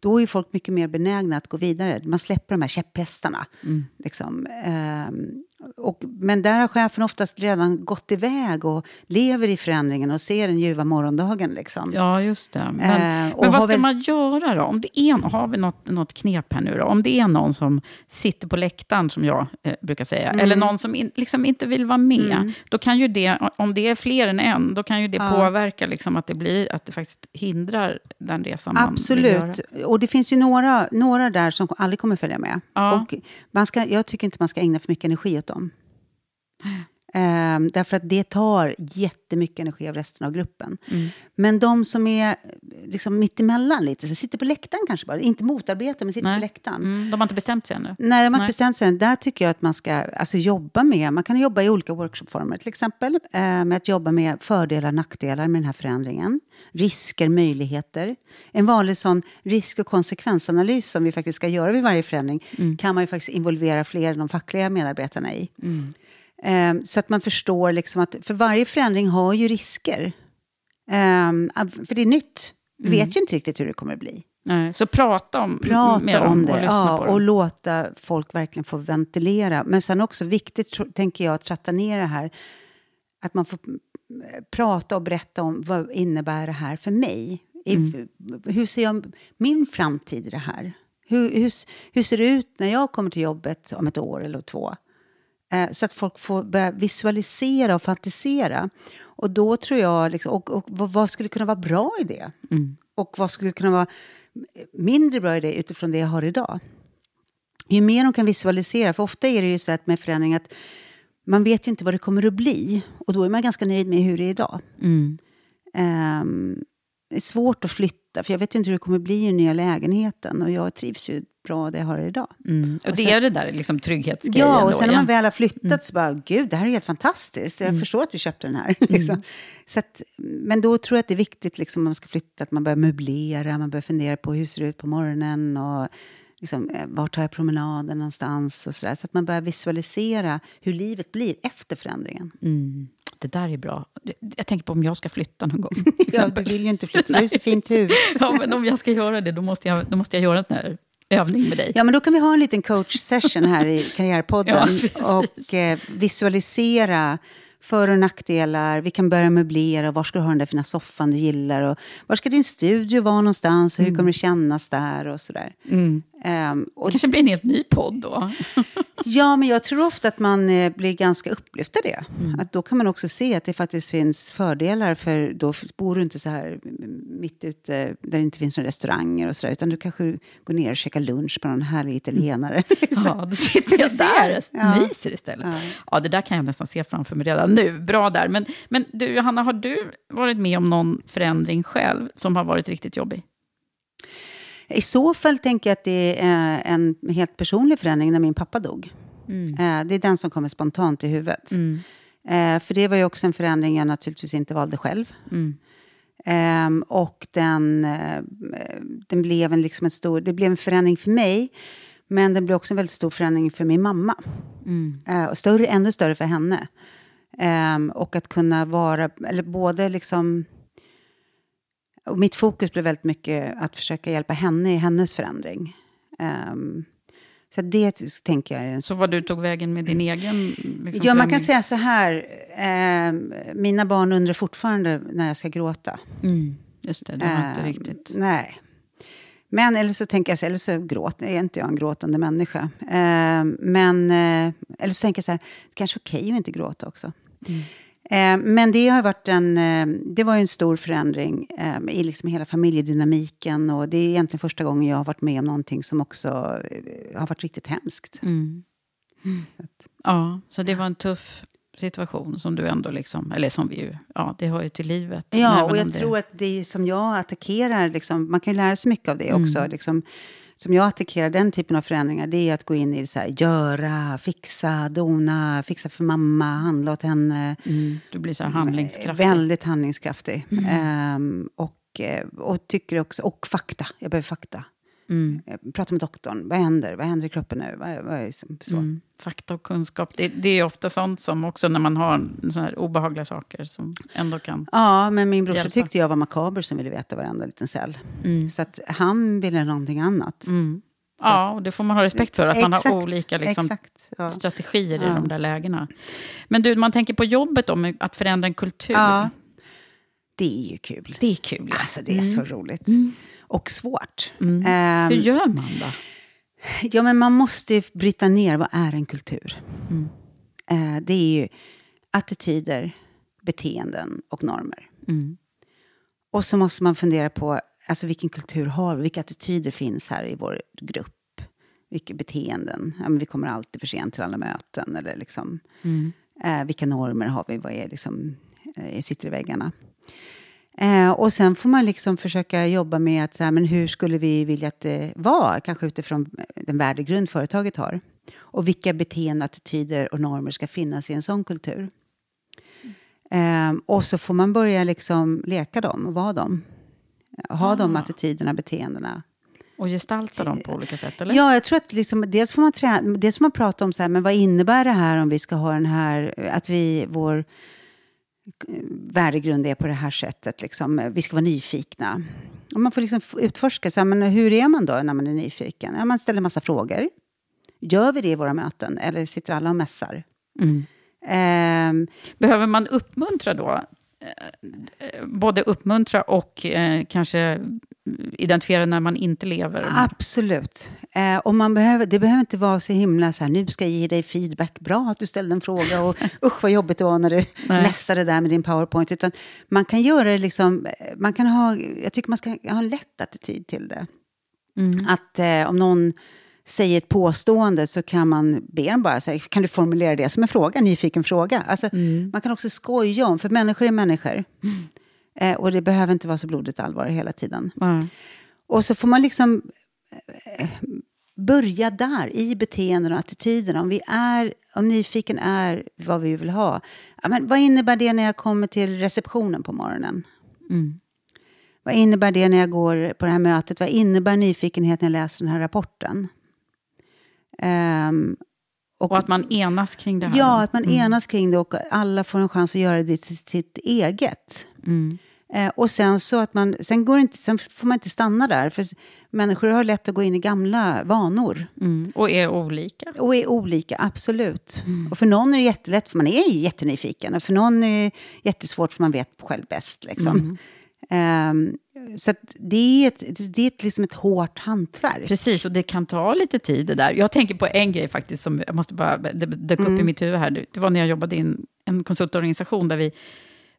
S2: Då är folk mycket mer benägna att gå vidare. Man släpper de här käpphästarna.
S1: Mm.
S2: Liksom. Ehm, och, men där har chefen oftast redan gått iväg och lever i förändringen och ser den ljuva morgondagen. Liksom.
S1: Ja, just det. Men,
S2: Eh,
S1: men vad ska
S2: väl-
S1: man göra då? Om det är, har vi något, något knep här nu då? Om det är någon som sitter på läktaren, som jag eh, brukar säga,
S2: Mm.
S1: eller någon som in, liksom inte vill vara med, då kan ju det, om det är fler än en, då kan ju det
S2: Ja.
S1: påverka liksom att, det blir, att det faktiskt hindrar den resan man vill göra.
S2: Absolut. Och det finns ju några, några där som aldrig kommer följa med.
S1: Ja.
S2: Och man ska, jag tycker inte man ska ägna för mycket energi åt dem. Ehm, därför att det tar jättemycket energi av resten av gruppen.
S1: Mm.
S2: Men de som är liksom mittemellan lite, så sitter på läktaren kanske bara, inte motarbetar men sitter
S1: Nej.
S2: på läktaren.
S1: Mm, de har inte bestämt sig ännu.
S2: Nej, de har inte
S1: Nej.
S2: bestämt sig än. Där tycker jag att man ska alltså, jobba med, man kan jobba i olika workshopformer till exempel. Eh, med att jobba med fördelar och nackdelar med den här förändringen. Risker, möjligheter. En vanlig sån risk och konsekvensanalys som vi faktiskt ska göra vid varje förändring kan man ju faktiskt involvera fler än de fackliga medarbetarna i. Eh, så att man förstår liksom att för varje förändring har ju risker. Eh, för det är nytt. Vi vet ju inte riktigt hur det kommer att bli
S1: Nej, så prata om,
S2: prata om
S1: och
S2: det
S1: lyssna
S2: ja,
S1: på dem.
S2: och låta folk verkligen få ventilera. Men sen också viktigt, tänker jag, att tratta ner det här. Att man får mm, prata och berätta om vad innebär det här för mig?
S1: Mm.
S2: Hur ser jag min framtid i det här? Hur, hur, hur ser det ut när jag kommer till jobbet om ett år eller två? Eh, så att folk får börja visualisera och fantisera. Och då tror jag, liksom, och, och vad, skulle kunna vara bra i det?
S1: Mm.
S2: Och vad skulle kunna vara mindre bra i det utifrån det jag har idag? Ju mer de kan visualisera, för ofta är det ju så att med förändring att man vet ju inte vad det kommer att bli. Och då är man ganska nöjd med hur det är idag.
S1: Mm.
S2: Ehm, det är svårt att flytta, för jag vet inte hur det kommer bli i den nya lägenheten. Och jag trivs ju bra där jag har det idag.
S1: Mm. Och,
S2: Och
S1: det
S2: sen-
S1: är det där liksom, trygghetsgrejen.
S2: Ja, och
S1: då,
S2: sen när
S1: ja.
S2: man väl har flyttat så bara, gud, det här är helt fantastiskt. Jag förstår att vi köpte den här. liksom. så att, men då tror jag att det är viktigt, liksom, man ska flytta, att man börjar möblera, man börjar fundera på hur det ser ut på morgonen och liksom, eh, vart tar jag promenaden någonstans och sådär. Så att man börjar visualisera hur livet blir efter förändringen.
S1: Mm. Det där är bra. Jag tänker på om jag ska flytta någon gång.
S2: Ja, du vill ju inte flytta, du har ju så fint hus.
S1: ja, men om jag ska göra det, då måste jag, då måste jag göra en sån här övning med dig.
S2: Ja, men då kan vi ha en liten coach-session här i Karriärpodden
S1: Ja,
S2: och eh, visualisera för och nackdelar. Vi kan börja möblera. Var ska du ha den där fina soffan du gillar? Och var ska din studio vara någonstans? Och hur kommer det kännas där? Och sådär.
S1: Mm.
S2: Um, och,
S1: Det kanske blir en helt ny podd då.
S2: ja, men jag tror ofta att man eh, blir ganska upplyft av det. Att då kan man också se att det faktiskt finns fördelar. För då bor du inte så här mitt ute där det inte finns några restauranger och sådär. Utan du kanske går ner och käkar lunch på någon härlig italienare. liksom.
S1: Ja, då sitter jag där och
S2: Ja.
S1: myser istället. Ja. det där kan jag nästan se framför mig redan nu. Bra där. Men, men du, Johanna, har du varit med om någon förändring själv som har varit riktigt jobbig?
S2: I så fall tänker jag att det är en helt personlig förändring när min pappa dog.
S1: Mm.
S2: Eh, Det är den som kommer spontant i huvudet. Eh, För det var ju också en förändring jag naturligtvis inte valde själv.
S1: Mm.
S2: Ehm, och den, eh, den blev en, liksom en stor, det blev en förändring för mig. Men den blev också en väldigt stor förändring för min mamma. Eh, och större, ännu större för henne. Ehm, och att kunna vara, eller både liksom... Och mitt fokus blev väldigt mycket att försöka hjälpa henne i hennes förändring. Ehm, så det tänker jag är en
S1: Så vad du tog vägen med din egen liksom,
S2: Ja, man kan säga så här. ehm, mina barn undrar fortfarande när jag ska gråta.
S1: Mm, just det, det har inte
S2: Ehm,
S1: riktigt...
S2: Nej. Men eller så tänker jag så, eller så gråter är inte jag en gråtande människa. Ehm, men, eh, eller så tänker jag så här, det kanske är okej att inte gråta också. Ehm, men det har varit en, eh, det var en stor förändring ehm, i liksom hela familjedynamiken. Och det är egentligen första gången jag har varit med om någonting som också eh, har varit riktigt hemskt.
S1: Mm. Ja, så det var en tuff situation som du ändå liksom, eller som vi ju, ja det hör ju till livet.
S2: Ja, och jag
S1: det-
S2: tror att det som jag attackerar, liksom, man kan ju lära sig mycket av det också.
S1: Mm.
S2: Liksom, som jag attackerar den typen av förändringar, det är att gå in i så här, göra, fixa, dona, fixa för mamma, handla åt henne.
S1: Mm, du blir så handlingskraftig.
S2: Väldigt handlingskraftig.
S1: Mm.
S2: Ehm, och, eh, och tycker också, och fakta, jag behöver fakta.
S1: Mm.
S2: Eh, Prata med doktorn, vad händer? Vad händer i kroppen nu? Vad, vad så.
S1: Mm. Fakta och kunskap, det, det är ofta sånt som också när man har såna här obehagliga saker som ändå kan...
S2: Ja, men min brorsa tyckte jag var makaber som ville veta varenda liten cell.
S1: Mm.
S2: Så att han ville någonting annat.
S1: Mm. Ja, och det får man ha respekt för, att man har
S2: Exakt,
S1: olika liksom,
S2: exakt, ja.
S1: strategier i
S2: Ja.
S1: de där lägena. Men du, man tänker på jobbet då, med att förändra en kultur.
S2: Ja. Det är ju kul.
S1: Det är kul.
S2: Alltså det är så roligt. Och svårt.
S1: Mm.
S2: Ehm,
S1: Hur gör man då?
S2: ja, men man måste ju bryta ner vad är en kultur.
S1: Mm.
S2: Eh, det är ju attityder, beteenden och normer.
S1: Mm.
S2: Och så måste man fundera på alltså, vilken kultur har vi? Vilka attityder finns här i vår grupp? Vilka beteenden? Ja, vi kommer alltid för sent till alla möten. Eller liksom,
S1: Mm.
S2: eh, vilka normer har vi? Vad är liksom, eh, sitter i väggarna? Eh, och sen får man liksom försöka jobba med att så här, men hur skulle vi vilja att det var? Kanske utifrån den värdegrund företaget har. Och vilka beteenden, attityder och normer ska finnas i en sån kultur? Eh, och så får man börja liksom leka dem och vara dem. Ha de
S1: Ah.
S2: attityderna, beteendena.
S1: Och gestalta dem på olika sätt, eller?
S2: Ja, jag tror att liksom, dels, får man trä- dels får man prata om så här, men vad innebär det här om vi ska ha den här, att vi, vår eh, värdegrund är på det här sättet. Liksom. Vi ska vara nyfikna. Och man får liksom utforska, så här, men hur är man då när man är nyfiken? Ja, man ställer massa frågor. Gör vi det i våra möten eller sitter alla och mässar?
S1: Mm.
S2: Ehm,
S1: Behöver man uppmuntra då? Eh, Både uppmuntra och eh, kanske identifiera när man inte lever.
S2: Absolut. Eh, och man behöver, det behöver inte vara så himla så här, nu ska jag ge dig feedback, bra att du ställde en fråga och usch vad jobbigt det var när du mässade där med din powerpoint. Utan man kan göra det liksom, eh, man kan ha, jag tycker man ska ha en lätt attityd till det.
S1: Mm.
S2: Att eh, om någon säger ett påstående så kan man be dem bara, här, kan du formulera det som en fråga, en nyfiken fråga. Alltså,
S1: Mm.
S2: Man kan också skoja om, för människor är människor. Eh, och det behöver inte vara så blodigt allvar hela tiden.
S1: Ja.
S2: Och så får man liksom eh, börja där, i beteenden och attityderna. Om, vi är, om nyfiken är vad vi vill ha. Ja, men vad innebär det när jag kommer till receptionen på morgonen?
S1: Mm.
S2: Vad innebär det när jag går på det här mötet? Vad innebär nyfikenhet när jag läser den här rapporten? Ehm,
S1: Och att man enas kring det här.
S2: Ja,
S1: då.
S2: att man enas kring det och alla får en chans att göra det till sitt eget.
S1: Mm.
S2: Eh, och sen så att man, sen, går inte, sen får man inte stanna där. För människor har lätt att gå in i gamla vanor.
S1: Mm. Och är olika.
S2: Och är olika, absolut. Och för någon är det jättelätt, för man är jättenyfiken. Och för någon är det jättesvårt, för man vet själv bäst. Liksom. Ehm, så att det är, ett, det är ett, liksom ett hårt hantverk.
S1: Precis, och det kan ta lite tid det där. Jag tänker på en grej faktiskt, som jag måste bara, det dök upp i mitt huvud här. Det var när jag jobbade i en, en konsultorganisation, där vi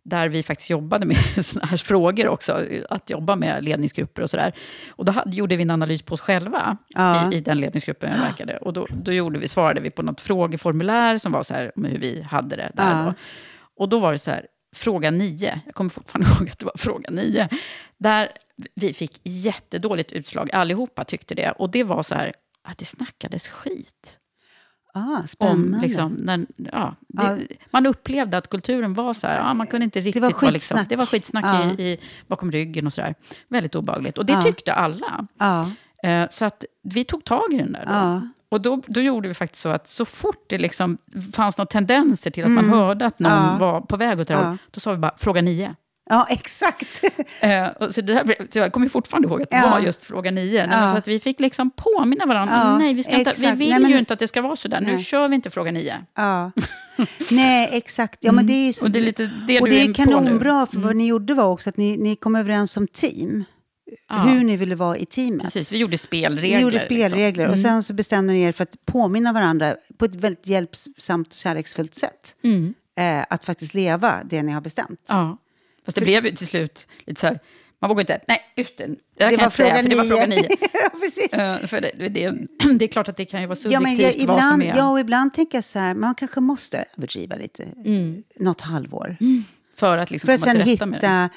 S1: där vi faktiskt jobbade med sådana här frågor också, att jobba med ledningsgrupper och sådär. Och då hade, gjorde vi en analys på oss själva
S2: Ja.
S1: i, i den ledningsgruppen jag verkade. Och då, då gjorde vi, svarade vi på något frågeformulär som var så här, om hur vi hade det där.
S2: Ja.
S1: Då. Och då var det så här, fråga nio, jag kommer fortfarande ihåg att det var fråga nio, där vi fick jättedåligt utslag, allihopa tyckte det. Och det var så här, att det snackades skit.
S2: Ah,
S1: Om,
S2: spännande.
S1: liksom, när, ja, det,
S2: Ja.
S1: Man upplevde att kulturen var så här, ja, man kunde inte riktigt
S2: var
S1: vara liksom,
S2: skitsnack.
S1: det var skitsnack
S2: Ja.
S1: i, i, bakom ryggen och sådär. Väldigt obehagligt. Och det tyckte alla. Eh, så att vi tog tag i den där då. Och då, då gjorde vi faktiskt så att så fort det liksom fanns några tendenser till att man hörde att någon
S2: Mm.
S1: Var på väg åt det här då sa vi bara fråga nio.
S2: Ja exakt.
S1: Eh, och så det där, så jag kommer fortfarande ihåg att det
S2: Ja.
S1: var just fråga nio. Nej,
S2: Ja.
S1: För att vi fick liksom påminna varandra.
S2: Ja,
S1: Nej, vi, ska inte, vi vill
S2: Nej, men-
S1: ju inte att det ska vara så där. Nu kör vi inte fråga nio.
S2: ja. Nej, exakt. Ja, men det är så,
S1: Och det är lite det
S2: och det
S1: är
S2: är.
S1: Mm.
S2: kanonbra, för vad ni gjorde var också att ni, ni kom överens som team.
S1: Ja.
S2: Hur ni ville vara i teamet.
S1: Precis, vi gjorde spelregler.
S2: Ni gjorde spelregler
S1: Liksom.
S2: och sen så bestämde ni er för att påminna varandra på ett väldigt hjälpsamt och kärleksfullt sätt.
S1: Mm.
S2: Eh, att faktiskt leva det ni har bestämt.
S1: Ja. Fast det blev ju till slut lite så här, man vågar inte, nej just det, det
S2: Det
S1: kan
S2: var
S1: säga,
S2: fråga
S1: för det var fråga nio.
S2: ja, precis.
S1: Eh, för det, det, det är klart att det kan ju vara
S2: Ja,
S1: subjektivt
S2: jag,
S1: vad som
S2: ibland,
S1: är.
S2: ja, och ibland tänker jag så här, man kanske måste överdriva lite. Något halvår.
S1: för att liksom
S2: För att
S1: komma
S2: sen
S1: till rätta med det.
S2: hitta...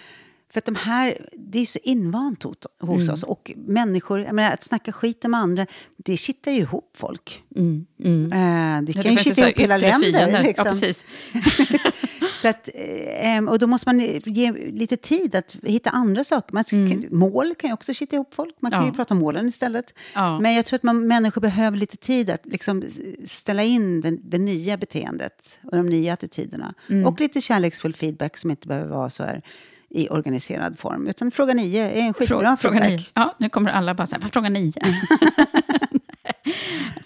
S2: För att de här, det är så invant hos, hos
S1: Mm.
S2: oss. Och människor, jag menar, att snacka skit om andra, det kittar ju ihop folk.
S1: Mm, mm.
S2: Eh, det
S1: Ja,
S2: kan ju kitta ihop hela länder.
S1: fiender.
S2: Liksom.
S1: Ja, precis.
S2: så att, eh, och då måste man ge lite tid att hitta andra saker. Man ska, Mål kan ju också kitta ihop folk. Man kan
S1: Mm. Ja.
S2: ju prata om målen istället.
S1: Ja.
S2: Men jag tror att man, människor behöver lite tid att liksom ställa in den, det nya beteendet och de nya attityderna.
S1: Mm.
S2: Och lite kärleksfull feedback som inte behöver vara så här i organiserad form. Utan fråga nio är en skitbra
S1: Fråga, fråga nio. Ja, nu kommer alla bara vad fråga nio?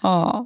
S1: ja.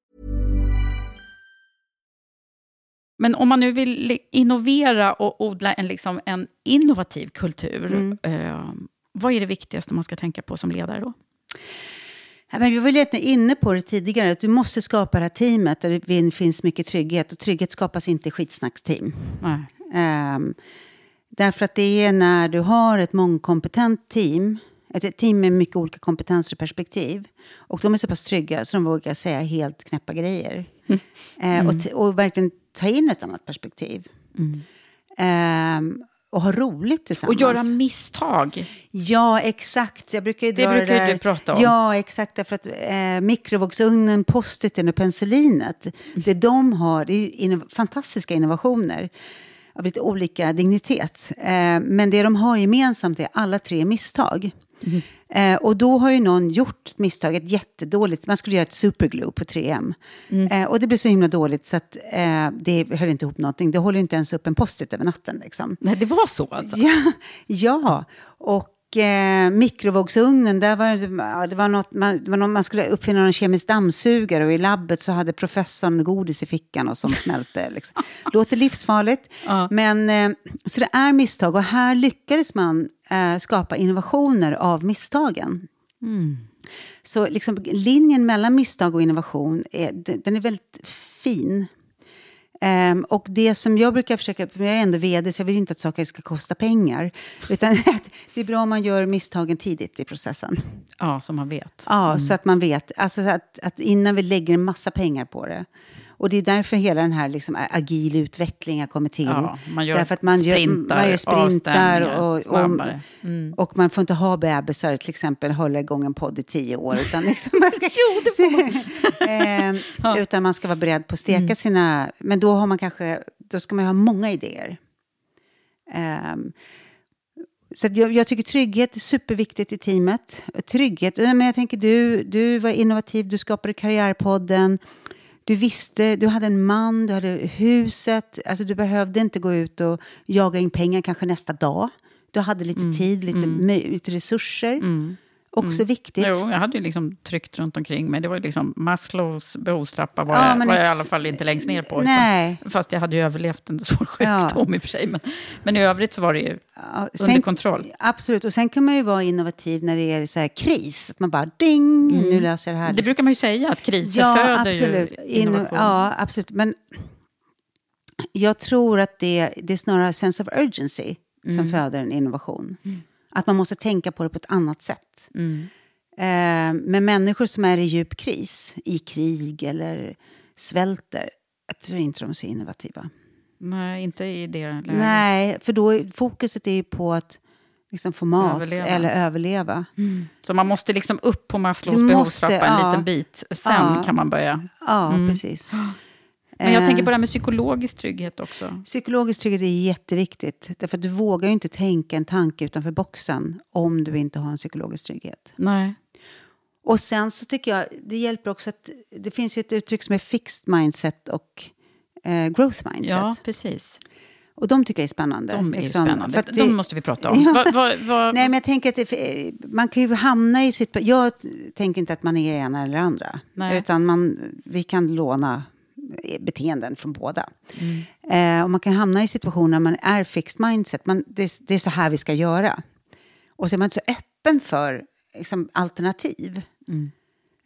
S1: Men om man nu vill innovera och odla en, liksom, en innovativ kultur,
S2: Mm.
S1: eh, vad är det viktigaste man ska tänka på som ledare då?
S2: Ja, men vi var lite inne på det tidigare, att du måste skapa det här teamet där det finns mycket trygghet. Och trygghet skapas inte i skitsnacksteam. Ehm, därför att det är när du har ett mångkompetent team, ett, team med mycket olika kompetenser och perspektiv, och de är så pass trygga så de vågar säga helt knäppa grejer. Eh, och, t- och verkligen ta in ett annat perspektiv. Ehm, och ha roligt
S1: Och
S2: tillsammans.
S1: göra misstag.
S2: Ja, exakt. Jag brukar ju
S1: Det brukar
S2: där.
S1: du prata om.
S2: Ja, exakt. Därför att eh, mikrovågsugnen, post-iten och penicillinet, det de har, det är inno- fantastiska innovationer av lite olika dignitet. Eh, men det de har gemensamt är alla tre misstag.
S1: Mhm.
S2: Eh, och då har ju någon gjort ett misstag, ett jättedåligt, man skulle göra ett superglue på 3M.
S1: Mm.
S2: Eh, och det blev så himla dåligt så att eh, det höll inte ihop någonting. Det håller inte ens upp en post-it över natten. Liksom.
S1: Nej, det var så alltså?
S2: Ja, ja. och eh, mikrovågsugnen, där var det, det var något, man, det var något, man skulle uppfinna någon kemisk dammsugare och i labbet så hade professorn godis i fickan och som smälte. Liksom. Låter livsfarligt,
S1: Ja.
S2: men eh, så det är misstag och här lyckades man eh, skapa innovationer av misstagen. Så liksom, linjen mellan misstag och innovation är, den är väldigt fin. Ehm, och det som jag brukar försöka, för jag är ändå vd så jag vill ju inte att saker ska kosta pengar. Utan att det är bra om man gör misstagen tidigt i processen.
S1: Ja, som man vet.
S2: Ja, så att man vet. Alltså att, att innan vi lägger en massa pengar på det. Och det är därför hela den här liksom agil utveckling har kommit till.
S1: Ja, man gör
S2: därför att man
S1: sprintar,
S2: gör, man gör sprintar och, och.
S1: Mm.
S2: och man får inte ha bebisar till exempel hålla igång en podd i tio år. Utan liksom man ska,
S1: Jo, man.
S2: Ehm, Utan man ska vara beredd på att steka
S1: Mm.
S2: sina... Men då, har man kanske, då ska man ha många idéer. Ehm, så jag, jag tycker trygghet är superviktigt i teamet. Trygghet, men jag tänker du, du var innovativ, du skapade Karriärpodden. Du visste, du hade en man, du hade huset. Alltså du behövde inte gå ut och jaga in pengar kanske nästa dag. Du hade lite
S1: Mm.
S2: tid, lite, mö- lite resurser. Också viktigt.
S1: Jo, jag hade ju liksom tryckt runt omkring mig. Det var ju liksom Maslows behovstrappa var,
S2: Ja,
S1: jag, var jag i alla fall inte längst ner på.
S2: Nej.
S1: Utan, fast jag hade ju överlevt en svår
S2: Ja.
S1: sjukdom i och för sig. Men, men i övrigt så var det ju
S2: Ja,
S1: under kontroll.
S2: Absolut, och sen kan man ju vara innovativ när det är så här kris. Att man bara ding, nu löser jag det här.
S1: Mm. Det brukar man ju säga, att kriser
S2: ja,
S1: föder
S2: absolut.
S1: ju
S2: Inno-
S1: innovation.
S2: ja, absolut. Men jag tror att det, det är snarare sense of urgency
S1: Mm.
S2: som föder en innovation. Att man måste tänka på det på ett annat sätt.
S1: Mm.
S2: Eh, men människor som är i djup kris, i krig eller svälter, jag tror inte de är så innovativa.
S1: Nej, inte i det läget.
S2: Nej, för då fokuset är ju på att liksom få mat
S1: Överleva.
S2: eller överleva.
S1: Så man måste liksom upp på Maslows behovstrappa en
S2: ja.
S1: liten bit. Sen
S2: Ja.
S1: kan man börja.
S2: Ja,
S1: Mm.
S2: precis.
S1: Men jag
S2: Eh,
S1: tänker på det här med psykologisk trygghet också.
S2: Psykologisk trygghet är jätteviktigt. Därför att du vågar ju inte tänka en tanke utanför boxen om du inte har en psykologisk trygghet.
S1: Nej.
S2: Och sen så tycker jag, det hjälper också att det finns ju ett uttryck som är fixed mindset och eh, growth mindset.
S1: Ja, precis.
S2: Och de tycker jag är spännande.
S1: De är
S2: liksom.
S1: spännande.
S2: Att
S1: De måste vi prata om.
S2: Ja.
S1: Va, va, va,
S2: Nej, men jag tänker att det, man kan ju hamna i sitt... Jag tänker inte att man är det ena eller det andra.
S1: Nej.
S2: Utan man, vi kan låna beteenden från båda.
S1: Mm.
S2: Eh, och man kan hamna i situationer när man är fixed mindset. Man, det, är- det är så här vi ska göra. Och så är man inte så öppen för liksom, alternativ.
S1: Mm.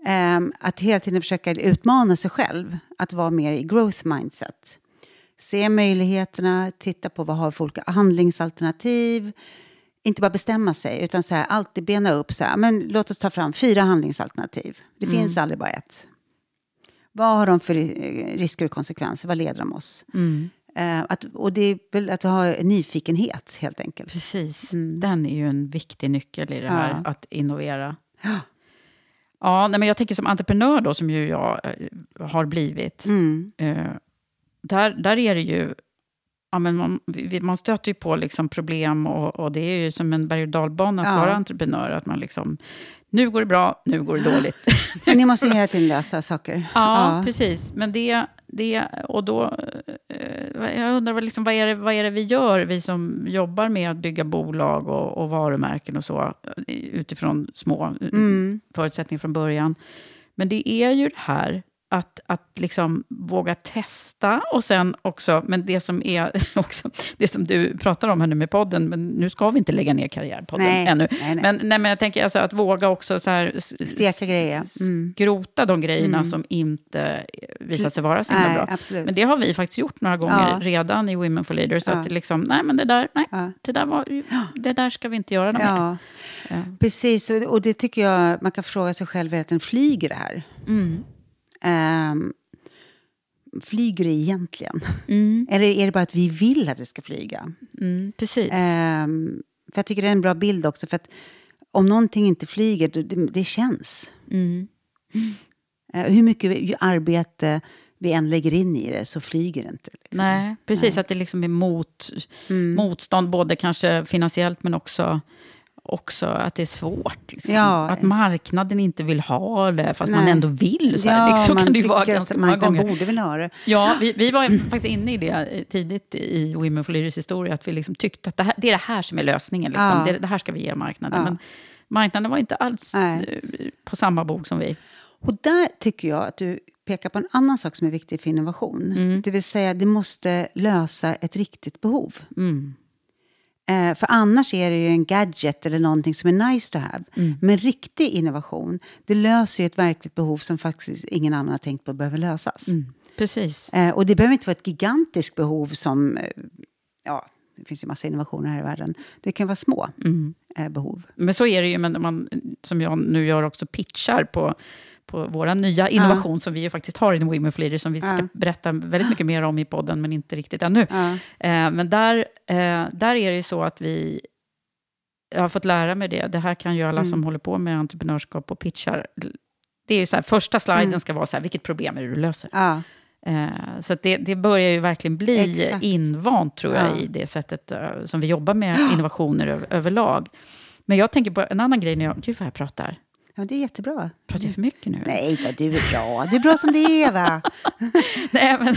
S2: Eh, att hela tiden försöka utmana sig själv. Att vara mer i growth mindset. Se möjligheterna, titta på vad har för olika handlingsalternativ. Inte bara bestämma sig, utan så här, alltid bena upp. Så här, men låt oss ta fram fyra handlingsalternativ. Det
S1: Mm.
S2: finns aldrig bara ett. Vad har de för eh, risker och konsekvenser? Vad leder de oss?
S1: Mm.
S2: Eh, att, och det är att ha nyfikenhet, helt enkelt.
S1: Precis. Den är ju en viktig nyckel i det här,
S2: Mm. Ja.
S1: att innovera. Ja, nej, men jag tänker som entreprenör då, som ju jag eh, har blivit.
S2: Mm.
S1: Eh, där, där är det ju ja, men man, man stöter ju på liksom problem och, och det är ju som en berg och dalbana att
S2: Ja.
S1: vara entreprenör. Att man liksom, nu går det bra, nu går det dåligt.
S2: Men ni måste hela tiden lösa saker.
S1: Ja, precis. Men det, det och då, eh, jag undrar vad, liksom, vad, är det, vad är det vi gör, vi som jobbar med att bygga bolag och, och varumärken och så, utifrån små
S2: Mm.
S1: förutsättningar från början. Men det är ju det här att, att liksom våga testa och sen också, men det som är också, det som du pratar om här nu med podden, men nu ska vi inte lägga ner Karriärpodden
S2: Nej,
S1: ännu.
S2: nej, nej.
S1: Men, nej, men jag tänker alltså att våga också så här,
S2: Steka grejer. Mm.
S1: skrota de grejerna som inte visar sig vara så himla bra.
S2: absolut.
S1: Men det har vi faktiskt gjort några gånger
S2: Ja.
S1: redan i Women for Leaders. Så
S2: Ja.
S1: att liksom, nej men det där, nej,
S2: Ja.
S1: det där, var, det där ska vi inte göra något mer.
S2: Ja, precis. Och, det tycker jag man kan fråga sig själv, är att den flyger det här?
S1: Mm.
S2: Ehm, flyger det egentligen?
S1: Mm.
S2: Eller är det bara att vi vill att det ska flyga?
S1: Mm, precis.
S2: Ehm, för jag tycker det är en bra bild också. För att om någonting inte flyger, det, det känns.
S1: Mm.
S2: Eh, hur mycket arbete vi än lägger in i det så flyger det inte. Liksom.
S1: Nej, precis. Att det liksom är mot,
S2: Mm.
S1: motstånd, både kanske finansiellt men också, också att det är svårt. Liksom.
S2: Ja.
S1: Att marknaden inte vill ha det, fast man
S2: Nej.
S1: ändå vill. Så, här,
S2: Ja,
S1: liksom,
S2: man
S1: kan det ju vara ganska
S2: att
S1: många gånger.
S2: borde väl ha det.
S1: Ja, vi, vi var faktiskt inne i det eh, tidigt i Women for Leaders historia, att vi liksom tyckte att det, här, det är det här som är lösningen. Liksom.
S2: Ja.
S1: Det, det här ska vi ge marknaden. Men marknaden var inte alls
S2: Nej.
S1: eh, på samma bok som vi.
S2: Och där tycker jag att du pekar på en annan sak som är viktig för innovation.
S1: Mm.
S2: Det vill säga, det måste lösa ett riktigt behov.
S1: Mm.
S2: Eh, för annars är det ju en gadget eller någonting som är nice to have.
S1: Mm.
S2: Men riktig innovation, det löser ju ett verkligt behov som faktiskt ingen annan har tänkt på behöver lösas.
S1: Mm. Precis.
S2: Eh, och det behöver inte vara ett gigantiskt behov som... Eh, ja, det finns ju massa innovationer här i världen. Det kan vara små
S1: Mm.
S2: eh, behov.
S1: Men så är det ju, men man, som jag nu gör också, pitchar på, på vår nya innovation som vi ju faktiskt har i Women for Leaders, som vi ska berätta väldigt mycket mer om i podden, men inte riktigt ännu. Eh, men där, eh, där är det ju så att vi... Jag har fått lära mig det. Det här kan ju alla
S2: Mm.
S1: som håller på med entreprenörskap och pitchar. Det är ju så här, första sliden
S2: Mm.
S1: ska vara så här, vilket problem är det du löser?
S2: Ja.
S1: Eh, så det, det börjar ju verkligen bli
S2: Exakt.
S1: invant, tror jag,
S2: Ja.
S1: i det sättet eh, som vi jobbar med innovationer över, överlag. Men jag tänker på en annan grej när jag... Gud vad jag pratar.
S2: Ja, det är jättebra.
S1: Pratar jag för mycket nu?
S2: Nej, då, du är bra. Du är bra som det är, va?
S1: nej, men,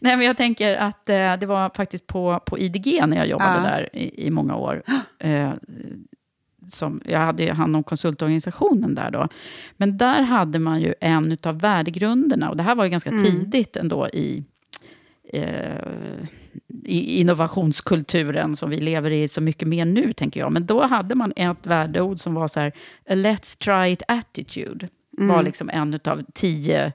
S1: nej, men jag tänker att eh, det var faktiskt på, på IDG när jag jobbade
S2: Ja.
S1: där i, i många år. Eh, som, jag hade hand om konsultorganisationen där då. Men där hade man ju en av värdegrunderna, och det här var ju ganska
S2: Mm.
S1: tidigt ändå i, eh, i innovationskulturen som vi lever i så mycket mer nu, tänker jag. Men då hade man ett värdeord som var så här, let's try it attitude.
S2: Mm.
S1: var liksom en av tio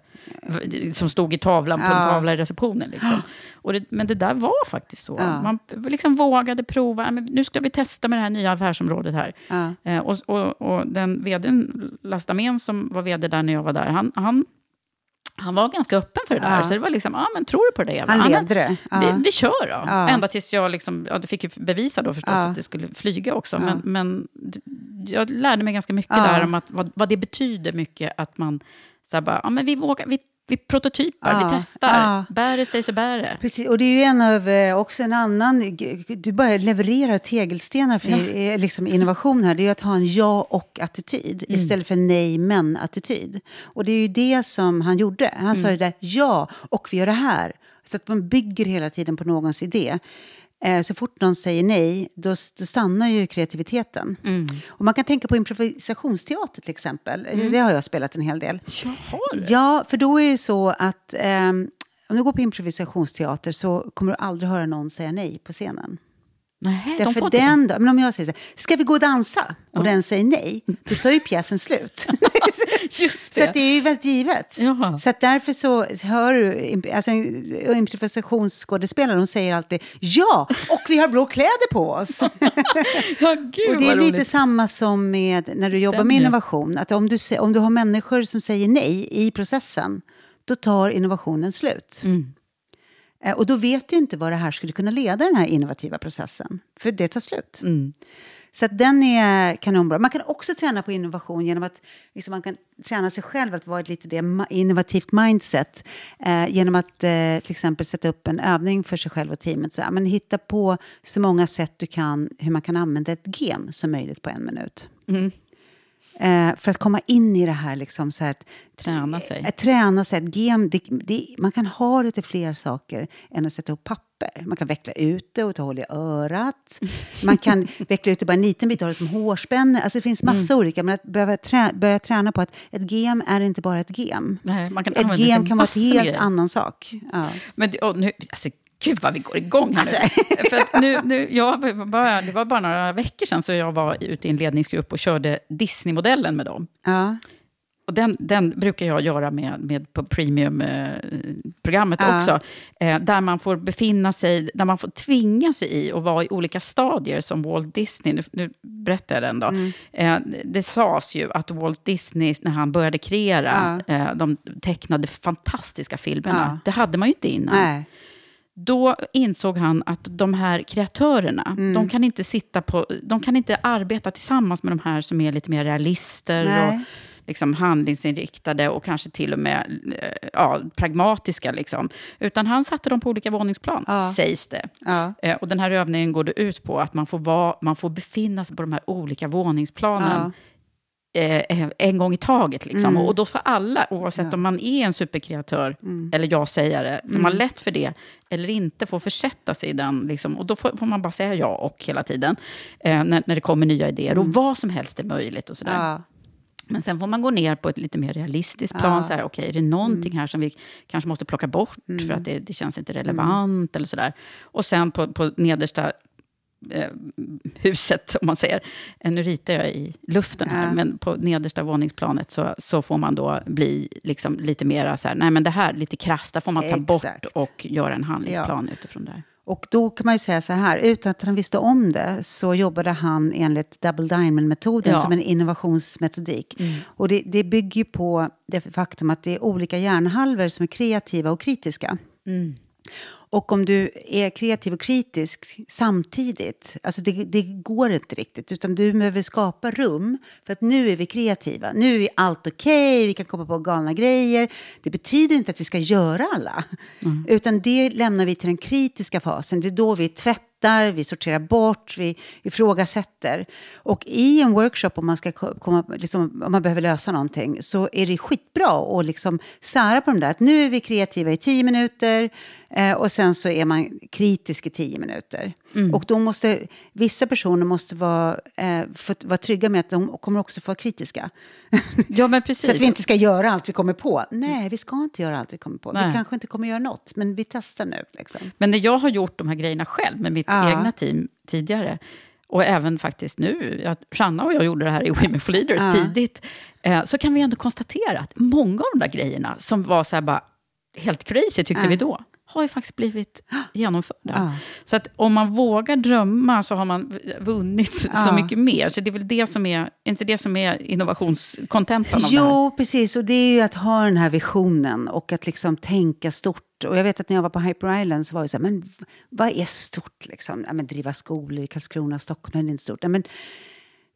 S1: som stod i tavlan på en
S2: Ja.
S1: tavla i receptionen. Liksom. Och det, men det där var faktiskt så.
S2: Ja.
S1: Man liksom vågade prova. "Ja, Men nu ska vi testa med det här nya affärsområdet här.
S2: Ja.
S1: Eh, och, och, och den vdn, Lastamén, som var vd där när jag var där, han, han, han var ganska öppen för det där.
S2: Ja.
S1: Så det var liksom, ja men tror du på det? Bara,
S2: Han
S1: "Ja,
S2: levde det. Ja.
S1: Vi, vi kör då.
S2: Ja.
S1: Ända tills jag liksom, ja, det fick ju bevisa då förstås att det skulle flyga också. Men, men jag lärde mig ganska mycket där om att, vad, vad det betyder mycket att man så här bara, ja men vi vågar, vi, vi prototypar,
S2: Ja.
S1: vi testar.
S2: Ja.
S1: Bär det sig så bär det.
S2: Precis, och det är ju en av, eh, också en annan, du bara levererar tegelstenar för eh, liksom innovation här, det är ju att ha en ja och-attityd
S1: Mm.
S2: istället för nej men-attityd. Och det är ju det som han gjorde. Han sa
S1: Mm.
S2: ju där, ja, och vi gör det här. Så att man bygger hela tiden på någons idé. Eh, Så fort någon säger nej, då, då stannar ju kreativiteten.
S1: Mm.
S2: Och man kan tänka på improvisationsteater till exempel. Det har jag spelat en hel del. Ja, för då är det så att ehm, om du går på improvisationsteater så kommer du aldrig höra någon säga nej på scenen.
S1: Nej, de
S2: Därför
S1: inte det.
S2: den, då- men om jag säger så här, ska vi gå och dansa? Och den säger nej, då tar ju pjäsen slut.
S1: Just
S2: så att det är ju väldigt givet.
S1: Jaha.
S2: Så att därför så hör du, alltså improvisationsskådespelare, de säger alltid ja, och vi har blå kläder på oss.
S1: Ja, gud
S2: Och det är lite samma som med när du jobbar
S1: Stämmer
S2: med innovation. Att om du, om du har människor som säger nej i processen, då tar innovationen slut.
S1: Mm.
S2: Eh, Och då vet du inte vad det här skulle kunna leda den här innovativa processen. För det tar slut.
S1: Mm.
S2: Så den är kanonbra. Man kan också träna på innovation genom att liksom man kan träna sig själv att vara ett lite det innovativt mindset. Eh, genom att eh, till exempel sätta upp en övning för sig själv och teamet. Så, men hitta på så många sätt du kan hur man kan använda ett gen som möjligt på en minut. Eh, för att komma in i det här. Liksom, så här att,
S1: Träna sig.
S2: eh, träna sig. Gem, det, det, man kan ha det till fler saker än att sätta upp papper. Man kan veckla ut det och ta hål i örat. Man kan veckla ut det bara en liten bit och ha det som hårspänne. Alltså det finns massa
S1: Mm.
S2: olika. Men att behöva trä, börja träna på att ett gem är inte bara ett gem.
S1: Nej, man kan
S2: ett gem kan vara en helt annan sak. Ja.
S1: Men det- nu, alltså, gud vad vi går igång här nu. För nu, nu jag, bara, det var bara några veckor sedan så jag var ute i en ledningsgrupp och körde Disney-modellen med dem.
S2: Ja.
S1: Och den, den brukar jag göra med, med på premium-programmet
S2: Ja.
S1: också. Eh, där man får befinna sig, där man får tvinga sig i och vara i olika stadier som Walt Disney. Nu, nu berättar jag den då.
S2: Mm.
S1: Eh, det sades ju att Walt Disney, när han började kreera eh, de tecknade fantastiska filmerna,
S2: Ja.
S1: det hade man ju inte innan.
S2: Nej.
S1: Då insåg han att de här kreatörerna,
S2: Mm.
S1: de, kan inte sitta på, de kan inte arbeta tillsammans med de här som är lite mer realister
S2: Nej.
S1: och liksom handlingsinriktade och kanske till och med eh, ja, pragmatiska. Liksom. Utan han satte dem på olika våningsplan,
S2: Ja.
S1: sägs det.
S2: Ja.
S1: Eh, och den här övningen går det ut på att man får, vara, man får befinna sig på de här olika våningsplanen. Eh, en gång i taget. Liksom.
S2: Mm.
S1: Och då för alla, oavsett om man är en superkreatör
S2: Mm.
S1: eller jag-sägare, som har lätt för det, eller inte får försätta sig i den. Liksom. Och då får, får man bara säga ja och hela tiden, eh, när, när det kommer nya idéer. Och vad som helst är möjligt och sådär.
S2: Mm. Ja.
S1: Men sen får man gå ner på ett lite mer realistiskt plan. Så här, okej, är det någonting
S2: Mm.
S1: här som vi kanske måste plocka bort för att det, det känns inte relevant eller sådär. Och sen på, på nedersta eh, huset, om man säger. Eh, Nu ritar jag i luften här,
S2: Ja.
S1: men på nedersta våningsplanet så, så får man då bli liksom lite mera så här, nej men det här, lite krasst, där får man ta bort
S2: Exakt.
S1: och göra en handlingsplan utifrån det.
S2: Och då kan man ju säga så här, utan att han visste om det så jobbade han enligt Double Diamond-metoden
S1: Ja.
S2: som en innovationsmetodik. Och det, det bygger ju på det faktum att det är olika hjärnhalvor som är kreativa och kritiska. Och om du är kreativ och kritisk samtidigt, alltså det, det går inte riktigt. Utan du behöver skapa rum, för att nu är vi kreativa. Nu är allt okej, vi kan komma på galna grejer. Det betyder inte att vi ska göra alla. Utan det lämnar vi till den kritiska fasen. Det är då vi tvättar, vi sorterar bort, vi ifrågasätter. Och i en workshop, om man, ska ko- komma, liksom, om man behöver lösa någonting, så är det skitbra att liksom sära på de där. Att nu är vi kreativa i tio minuter eh, och sen så är man kritisk i tio minuter. Och då måste, vissa personer måste vara, eh, få, vara trygga med att de kommer också få vara kritiska.
S1: Ja, men precis.
S2: Så att vi inte ska göra allt vi kommer på. Nej, vi ska inte göra allt vi kommer på.
S1: Nej.
S2: Vi kanske inte kommer göra något, men vi testar nu. Liksom.
S1: Men när jag har gjort de här grejerna själv med mitt
S2: Ja.
S1: egna team tidigare, och även faktiskt nu, Shanna och jag gjorde det här i Women for Leaders
S2: Ja.
S1: tidigt, eh, så kan vi ändå konstatera att många av de där grejerna som var så här bara helt crazy tyckte
S2: Ja.
S1: vi då, har ju faktiskt blivit genomförda.
S2: Ja.
S1: Så att om man vågar drömma så har man vunnit så
S2: Ja.
S1: mycket mer. Så det är väl det som är, inte det som är innovationskontentan av det?
S2: Jo, precis. Och det är ju att ha den här visionen och att liksom tänka stort. Och jag vet att när jag var på Hyper Island så var det så här, men vad är stort liksom? Ja, men driva skolor i Karlskrona, Stockholm, det är inte stort. Ja, men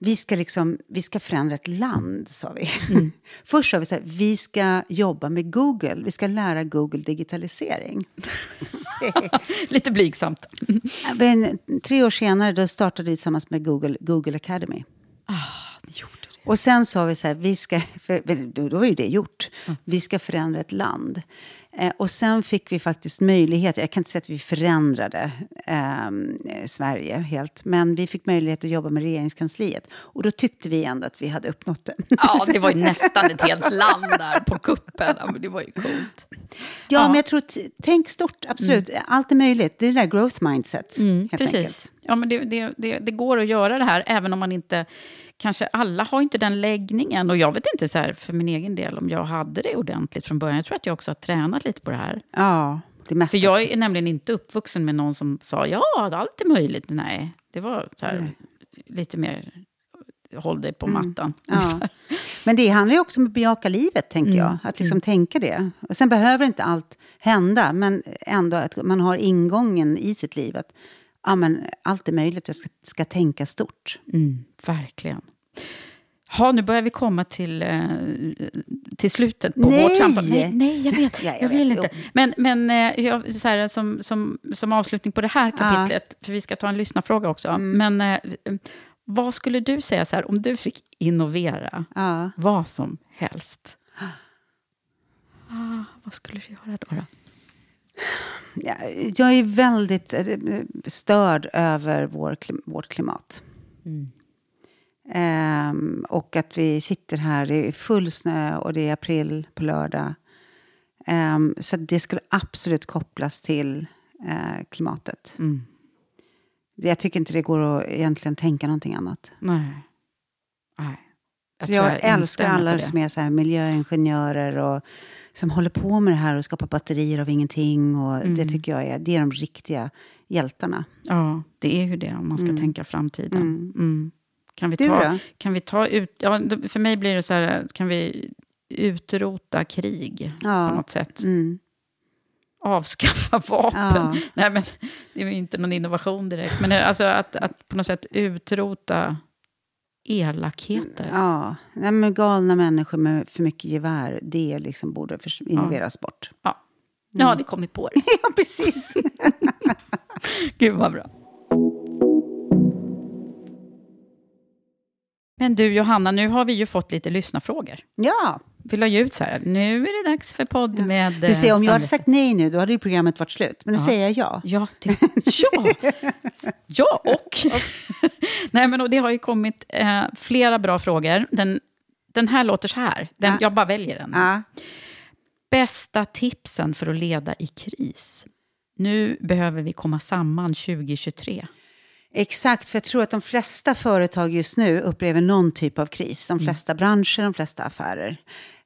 S2: vi ska, liksom, vi ska förändra ett land, sa vi. Först sa vi så här, vi ska jobba med Google. Vi ska lära Google digitalisering.
S1: Lite blygsamt.
S2: Men tre år senare då startade vi tillsammans med Google, Google Academy.
S1: Ni gjorde det.
S2: Och sen sa vi så här, vi ska, för, då var ju det gjort. Vi ska förändra ett land. Eh, och sen fick vi faktiskt möjlighet, jag kan inte säga att vi förändrade ehm, eh, Sverige helt, men vi fick möjlighet att jobba med regeringskansliet. Och då tyckte vi ändå att vi hade uppnått det.
S1: Ja, det var ju nästan ett helt land där på kuppen. Ja, men det var ju coolt.
S2: Ja,
S1: Ja.
S2: men jag tror, tänk stort, absolut. Allt är möjligt. Det är det där growth mindset. helt
S1: Precis.
S2: enkelt.
S1: Ja, men det, det, det, det går att göra det här, även om man inte... Kanske alla har inte den läggningen. Och jag vet inte så här, för min egen del om jag hade det ordentligt från början. Jag tror att jag också har tränat lite på det här.
S2: Ja, det mesta.
S1: För jag är nämligen inte uppvuxen med någon som sa ja, allt är möjligt. Nej, det var så här, lite mer håll dig på mattan.
S2: Mm. Ja. Men det handlar ju också om att bejaka livet, tänker jag. Att liksom tänka det. Och sen behöver inte allt hända, men ändå att man har ingången i sitt liv. Att ja, men allt är möjligt. Jag ska, ska tänka stort.
S1: Mm, verkligen. Ha, nu börjar vi komma till, eh, till slutet på
S2: Nej!
S1: vårt samtal. Nej, nej, jag vet.
S2: Ja,
S1: jag
S2: jag
S1: vill
S2: vet.
S1: inte. Men, men eh, jag, så här, som, som, som avslutning på det här kapitlet, för vi ska ta en lyssnarfråga också.
S2: Mm.
S1: Men eh, vad skulle du säga så här, om du fick innovera
S2: Ja.
S1: vad som helst? Ah, vad skulle du göra då? då?
S2: Ja, jag är väldigt störd över vår, vårt klimat. Ehm, och att vi sitter här, det är full snö och det är april på lördag. Ehm, så det skulle absolut kopplas till eh, klimatet.
S1: Mm.
S2: Jag tycker inte det går att egentligen tänka någonting annat.
S1: Nej. Nej.
S2: Så
S1: tror
S2: jag, älskar alla som är så här miljöingenjörer och som håller på med det här och skapar batterier av ingenting. Och
S1: Mm.
S2: Det tycker jag är, det är de riktiga hjältarna.
S1: Ja, det är ju det om man ska
S2: Mm.
S1: tänka framtiden.
S2: Mm.
S1: Mm. Kan, vi
S2: Du
S1: ta,
S2: då?
S1: kan vi ta ut... Ja, för mig blir det så här, kan vi utrota krig
S2: Ja.
S1: på något sätt?
S2: Mm.
S1: Avskaffa vapen?
S2: Ja.
S1: Nej, men det är ju inte någon innovation direkt. Men det- alltså att, att på något sätt utrota elakheter.
S2: Ja, Nej, men galna människor med för mycket gevär, det liksom borde innoveras bort.
S1: Ja. Nu har vi kommit på det.
S2: Ja, precis.
S1: Gud vad bra. Men du Johanna, nu har vi ju fått lite lyssnarfrågor.
S2: Ja,
S1: Vi la ju ut så här, nu är det dags för podd med...
S2: du ser, om jag hade sagt nej nu, då hade ju programmet varit slut. Men nu
S1: Ja.
S2: säger jag ja.
S1: Ja, det, ja. ja och. Nej, men och det har ju kommit eh, flera bra frågor. Den, den här låter så här, den,
S2: Ja.
S1: jag bara väljer den.
S2: Ja.
S1: Bästa tipsen för att leda i kris? Nu behöver vi komma samman 2023.
S2: Exakt, för jag tror att de flesta företag just nu upplever någon typ av kris. De flesta branscher, de flesta affärer.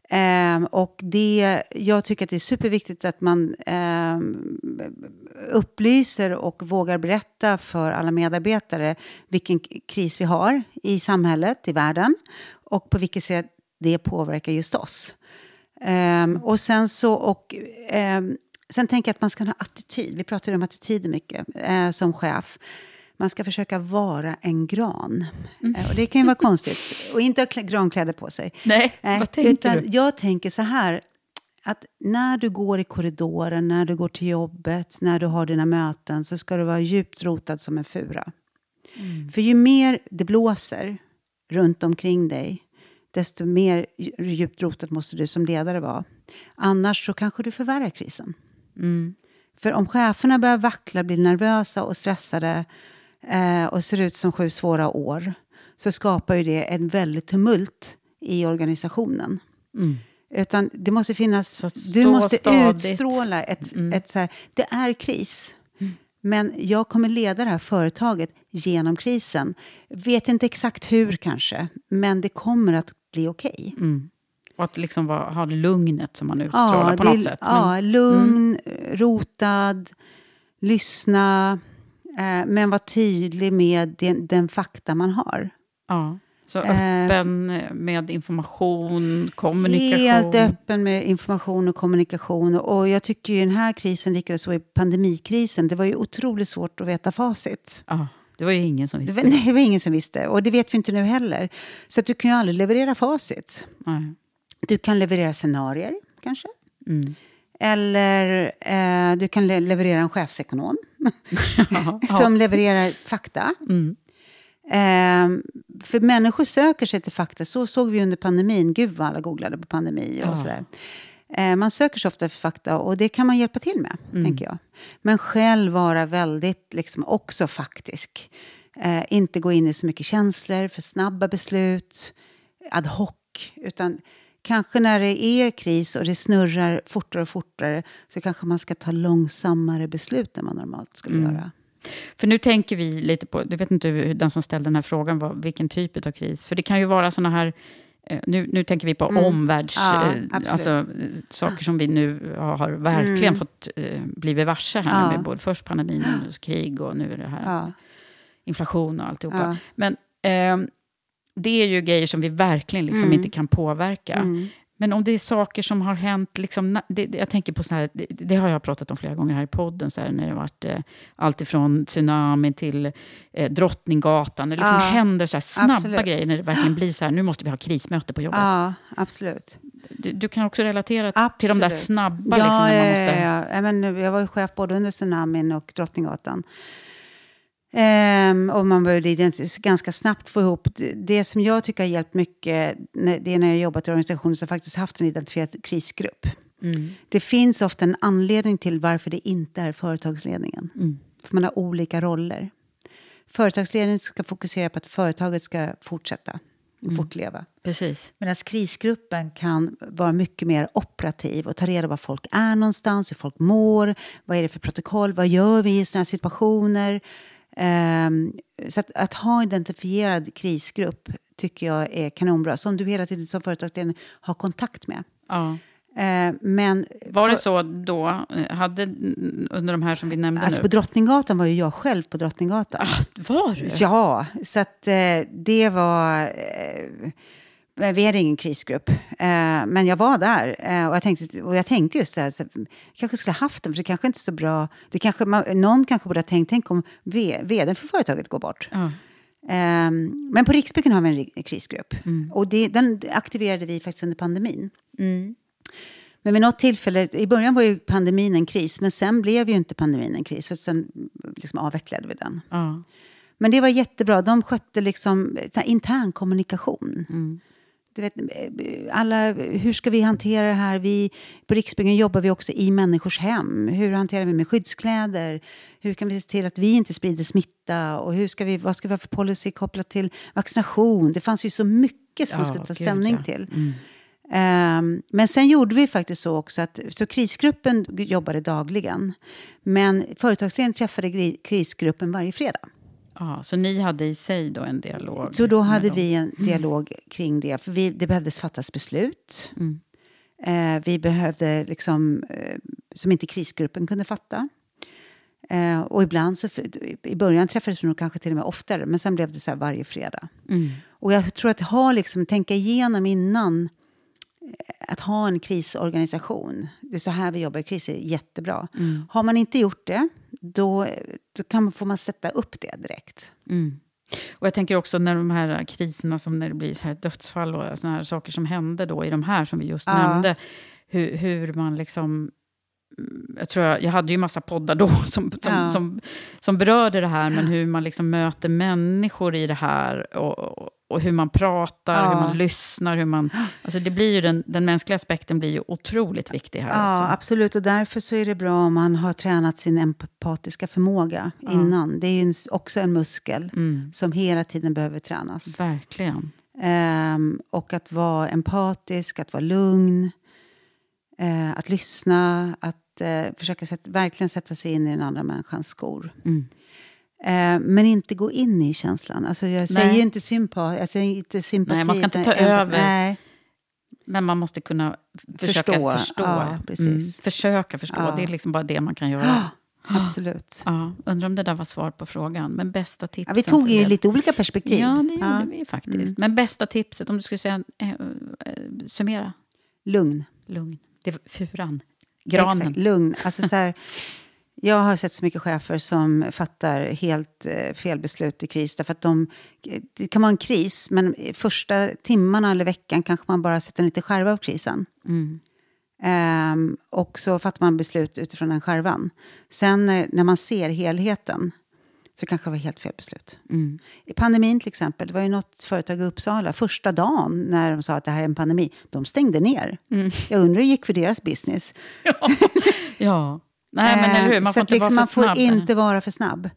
S2: Ehm, och det, jag tycker att det är superviktigt att man ehm, upplyser och vågar berätta för alla medarbetare vilken kris vi har i samhället, i världen. Och på vilket sätt det påverkar just oss. Ehm, och sen så, och ehm, sen tänker jag att man ska ha attityd. Vi pratar ju om attityder mycket eh, som chef. Man ska försöka vara en gran. Eh, och det kan ju vara konstigt. Och inte ha klä- grankläder på sig.
S1: Nej,
S2: Nej,
S1: vad tänker
S2: utan
S1: du?
S2: Jag tänker så här. Att när du går i korridoren, när du går till jobbet, när du har dina möten så ska du vara djupt rotad som en fura.
S1: Mm.
S2: För ju mer det blåser runt omkring dig desto mer dju- djupt rotad måste du som ledare vara. Annars så kanske du förvärrar krisen.
S1: Mm.
S2: För om cheferna börjar vackla, blir nervösa och stressade eh, och ser ut som sju svåra år så skapar ju det en väldigt tumult i organisationen.
S1: Mm.
S2: Utan det måste finnas... Du måste
S1: stadigt.
S2: utstråla ett,
S1: Mm.
S2: ett så här, Det är kris. Men jag kommer leda det här företaget genom krisen. Vet inte exakt hur kanske, men det kommer att bli okej.
S1: Mm. Och att liksom vara, ha lugnet som man utstrålar på
S2: det-
S1: något sätt. Men-
S2: Ja, lugn, rotad, lyssna. Eh, men var tydlig med den, den fakta man har.
S1: ja. Så
S2: Eh,
S1: öppen med information, kommunikation.
S2: Helt öppen med information och kommunikation. Och jag tycker ju den här krisen, likaså i pandemikrisen, det var ju otroligt svårt att veta facit.
S1: Ja, det var ju ingen som
S2: Det
S1: visste.
S2: var, nej, det var ingen som visste. Och det vet vi inte nu heller. Så du kan ju aldrig leverera facit.
S1: Nej.
S2: Du kan leverera scenarier, kanske.
S1: Mm.
S2: Eller eh, du kan le- leverera en chefsekonom
S1: Ja,
S2: som levererar fakta.
S1: Mm.
S2: Eh, för människor söker sig till fakta. Så såg vi under pandemin. Gud vad alla googlade på pandemi och
S1: Ja.
S2: sådär. Eh, man söker sig ofta för fakta och det kan man hjälpa till med,
S1: Mm.
S2: tänker jag. Men själv vara väldigt, liksom, också faktisk. Eh, inte gå in i så mycket känslor, för snabba beslut, ad hoc. Utan kanske när det är kris och det snurrar fortare och fortare så kanske man ska ta långsammare beslut än man normalt skulle
S1: Mm.
S2: göra.
S1: För nu tänker vi lite på, jag vet inte hur den som ställde den här frågan, var, vilken typ av kris. För det kan ju vara såna här, eh, nu, nu tänker vi på
S2: Mm.
S1: omvärlds...
S2: Ja,
S1: eh, alltså, eh, saker som vi nu har, verkligen
S2: Mm.
S1: fått eh, blivit varse här.
S2: Ja.
S1: Med både först pandemin och krig och nu det här
S2: Ja.
S1: inflation och alltihopa.
S2: Ja.
S1: Men ehm, det är ju grejer som vi verkligen liksom
S2: Mm.
S1: inte kan påverka.
S2: Mm.
S1: Men om det är saker som har hänt, liksom, det, jag tänker på så här, det, det, har jag pratat om flera gånger här i podden, så här, när det varit eh, allt ifrån tsunami till eh, Drottninggatan. Det liksom ja, händer så snabba absolut. grejer när det verkligen blir så här, nu måste vi ha krismöte på jobbet.
S2: Ja, absolut.
S1: Du, du kan också relatera absolut. till de där snabba... Ja, liksom, när man måste...
S2: ja, ja. Men jag var ju chef både under tsunamin och Drottninggatan. Um, och man behövde ganska snabbt få ihop... Det som jag tycker har hjälpt mycket det är när jag jobbat i organisationer som faktiskt haft en identifierad krisgrupp. Mm. Det finns ofta en anledning till varför det inte är företagsledningen. Mm. För man har olika roller. Företagsledningen ska fokusera på att företaget ska fortsätta mm. fortleva.
S1: Precis.
S2: Medan krisgruppen kan vara mycket mer operativ och ta reda på var folk är någonstans, hur folk mår, vad är det för protokoll, vad gör vi i sådana här situationer. Um, så att, att, ha identifierad krisgrupp tycker jag är kanonbra. Som du hela tiden som företagsledare har kontakt med.
S1: Ja.
S2: Uh, men
S1: var det så då? Hade, under de här som vi nämnde
S2: alltså
S1: nu?
S2: På Drottninggatan var ju jag själv på Drottninggatan.
S1: Ah, var du?
S2: Ja, så att uh, det var... Uh, vi hade ingen krisgrupp, eh, men jag var där. Eh, och, jag tänkte, och jag tänkte just det här, så jag kanske skulle ha haft den, för det kanske inte är så bra. Det kanske, man, någon kanske borde ha tänkt, tänk om vdn för företaget går bort.
S1: Mm.
S2: Eh, men på Riksbyggen har vi en krisgrupp. Mm. Och det, den aktiverade vi faktiskt under pandemin.
S1: Mm.
S2: Men vid något tillfälle, i början var ju pandemin en kris, men sen blev ju inte pandemin en kris. Så sen liksom avvecklade vi den. Men det var jättebra. De skötte liksom intern kommunikation. Du vet, alla, hur ska vi hantera det här? Vi, på Riksbyggen jobbar vi också i människors hem. Hur hanterar vi med skyddskläder? Hur kan vi se till att vi inte sprider smitta? Och hur ska vi, vad ska vi ha för policy kopplat till vaccination? Det fanns ju så mycket som ja, vi skulle ta gud, ställning ja. till.
S1: Mm.
S2: Um, men sen gjorde vi faktiskt så också att så krisgruppen jobbade dagligen. Men företagsledningen träffade krisgruppen varje fredag.
S1: Ja, så ni hade i sig då en dialog?
S2: Så då hade vi en dialog kring det. För vi, det behövdes fattas beslut.
S1: Mm.
S2: Eh, vi behövde, liksom, eh, som inte krisgruppen kunde fatta. Eh, och ibland, så, i början träffades vi nog kanske till och med oftare, men sen blev det så varje fredag.
S1: Mm.
S2: Och jag tror att ha, liksom, tänka igenom innan att ha en krisorganisation, det är så här vi jobbar i kris, är jättebra.
S1: Mm.
S2: Har man inte gjort det, då, då kan man, får man sätta upp det direkt.
S1: Mm. Och jag tänker också när de här kriserna, som när det blir så här dödsfall och såna här saker som hände då i de här som vi just ja. nämnde, hur, hur man liksom mm, jag, tror jag, jag hade ju massa poddar då som, som, ja. som, som berörde det här, men hur man liksom möter människor i det här. Och, och hur man pratar, ja. hur man lyssnar. Hur man, alltså det blir ju den, den mänskliga aspekten blir ju otroligt viktig här
S2: Ja,
S1: också.
S2: absolut. Och därför så är det bra om man har tränat sin empatiska förmåga ja. innan. Det är ju också en muskel
S1: mm.
S2: som hela tiden behöver tränas.
S1: Verkligen.
S2: Um, och att vara empatisk, att vara lugn, uh, att lyssna, att uh, försöka sätta, verkligen sätta sig in i den andra människans skor.
S1: Mm.
S2: Eh, men inte gå in i känslan. Alltså jag säger ju inte, sympa, jag säger inte sympati.
S1: Nej, man ska inte ta över.
S2: Nej.
S1: Men man måste kunna försöka förstå. förstå.
S2: Ja. Mm,
S1: försöka förstå. Ja. Det är liksom bara det man kan göra.
S2: Absolut.
S1: Ja, undrar om det där var svar på frågan. Men bästa tipsen.
S2: Ja, vi tog ju lite olika perspektiv.
S1: Ja, det gjorde vi faktiskt. Mm. Men bästa tipset, om du skulle säga, äh, äh, summera?
S2: Lugn.
S1: Lugn. Det är furan. Granen.
S2: Exakt, lugn. Alltså så här, Jag har sett så mycket chefer som fattar helt eh, fel beslut i kris. Därför att de, det kan vara en kris, men första timmarna eller veckan kanske man bara sätter en liten skärva av krisen.
S1: Mm.
S2: Um, och så fattar man beslut utifrån den skärvan. Sen eh, när man ser helheten så kanske det var helt fel beslut.
S1: Mm.
S2: I pandemin till exempel, det var ju något företag i Uppsala, första dagen när de sa att det här är en pandemi, de stängde ner.
S1: Mm.
S2: Jag undrar hur det gick för deras business.
S1: Ja. ja. Nej, men eller hur? Man får inte
S2: liksom,
S1: vara för
S2: man får
S1: snabb.
S2: inte vara för snabb.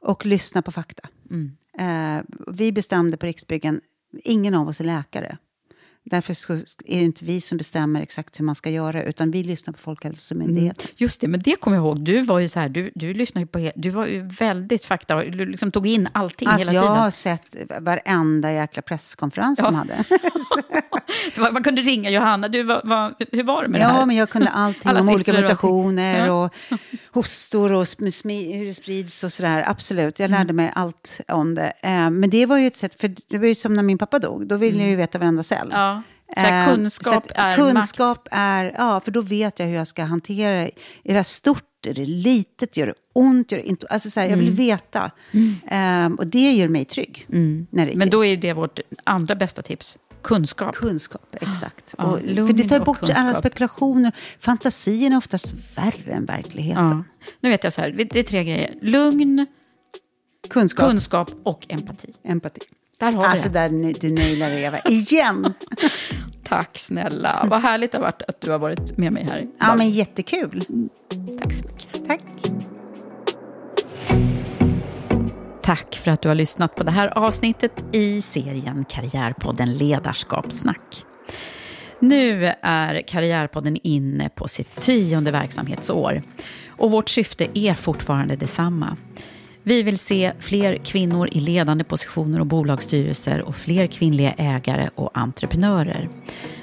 S2: Och lyssna på fakta.
S1: Mm.
S2: Eh, vi bestämde på Riksbyggen, ingen av oss är läkare. Därför är det inte vi som bestämmer exakt hur man ska göra, utan vi lyssnar på Folkhälsomyndigheten.
S1: Mm. Just det, men det kommer jag ihåg. Du var ju så här, du, du lyssnade på, du var ju väldigt fakta, du liksom tog in allting
S2: alltså,
S1: hela tiden.
S2: Jag har sett varenda jäkla presskonferens ja. de hade.
S1: var, man kunde ringa Johanna, du, var, var, hur var det med
S2: ja,
S1: det här?
S2: Ja, men jag kunde allting om olika mutationer ja. och hostor och hur det sprids och sådär. Absolut, jag lärde mm. mig allt om det. Eh, men det var ju ett sätt, för det var ju som när min pappa dog, då ville mm. jag ju veta varenda cell.
S1: Ja. Så
S2: Eh,
S1: kunskap
S2: så
S1: är
S2: kunskap är, ja, för då vet jag hur jag ska hantera det. Är det stort? Är det litet? Gör det ont? Gör det inte? Alltså så här, jag vill
S1: Mm.
S2: veta. Ehm, och det gör mig trygg. När det
S1: Men då är det vårt andra bästa tips. Kunskap.
S2: Kunskap, exakt.
S1: Ja,
S2: och, för det tar bort alla spekulationer. Fantasin är oftast värre än verkligheten.
S1: Ja. Nu vet jag så här, det är tre grejer. Lugn,
S2: Kunskap,
S1: kunskap och empati.
S2: empati.
S1: Där har
S2: Alltså
S1: vi det.
S2: där, du nailar Eva. Igen!
S1: Tack snälla. Vad härligt det har varit att du har varit med mig här.
S2: ja, men jättekul.
S1: Tack så mycket.
S2: Tack.
S1: Tack för att du har lyssnat på det här avsnittet i serien Karriärpodden Ledarskapssnack. Nu är Karriärpodden inne på sitt tionde verksamhetsår och vårt syfte är fortfarande detsamma. Vi vill se fler kvinnor i ledande positioner och bolagsstyrelser och fler kvinnliga ägare och entreprenörer.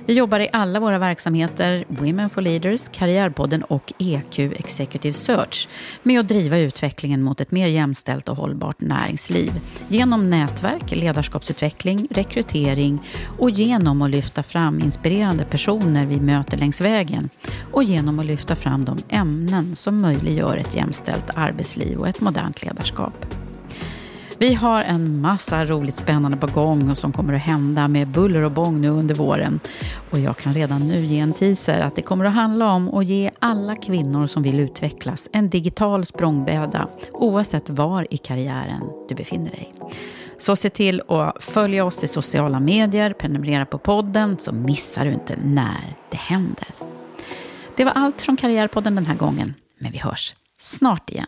S1: Vi jobbar i alla våra verksamheter, Women for Leaders, Karriärpodden och EQ Executive Search med att driva utvecklingen mot ett mer jämställt och hållbart näringsliv genom nätverk, ledarskapsutveckling, rekrytering och genom att lyfta fram inspirerande personer vi möter längs vägen och genom att lyfta fram de ämnen som möjliggör ett jämställt arbetsliv och ett modernt ledarskap. Vi har en massa roligt spännande på gång och som kommer att hända med buller och bång nu under våren. Och jag kan redan nu ge en teaser att det kommer att handla om att ge alla kvinnor som vill utvecklas en digital språngbräda oavsett var i karriären du befinner dig. Så se till att följa oss i sociala medier, prenumerera på podden så missar du inte när det händer. Det var allt från Karriärpodden den här gången, men vi hörs snart igen.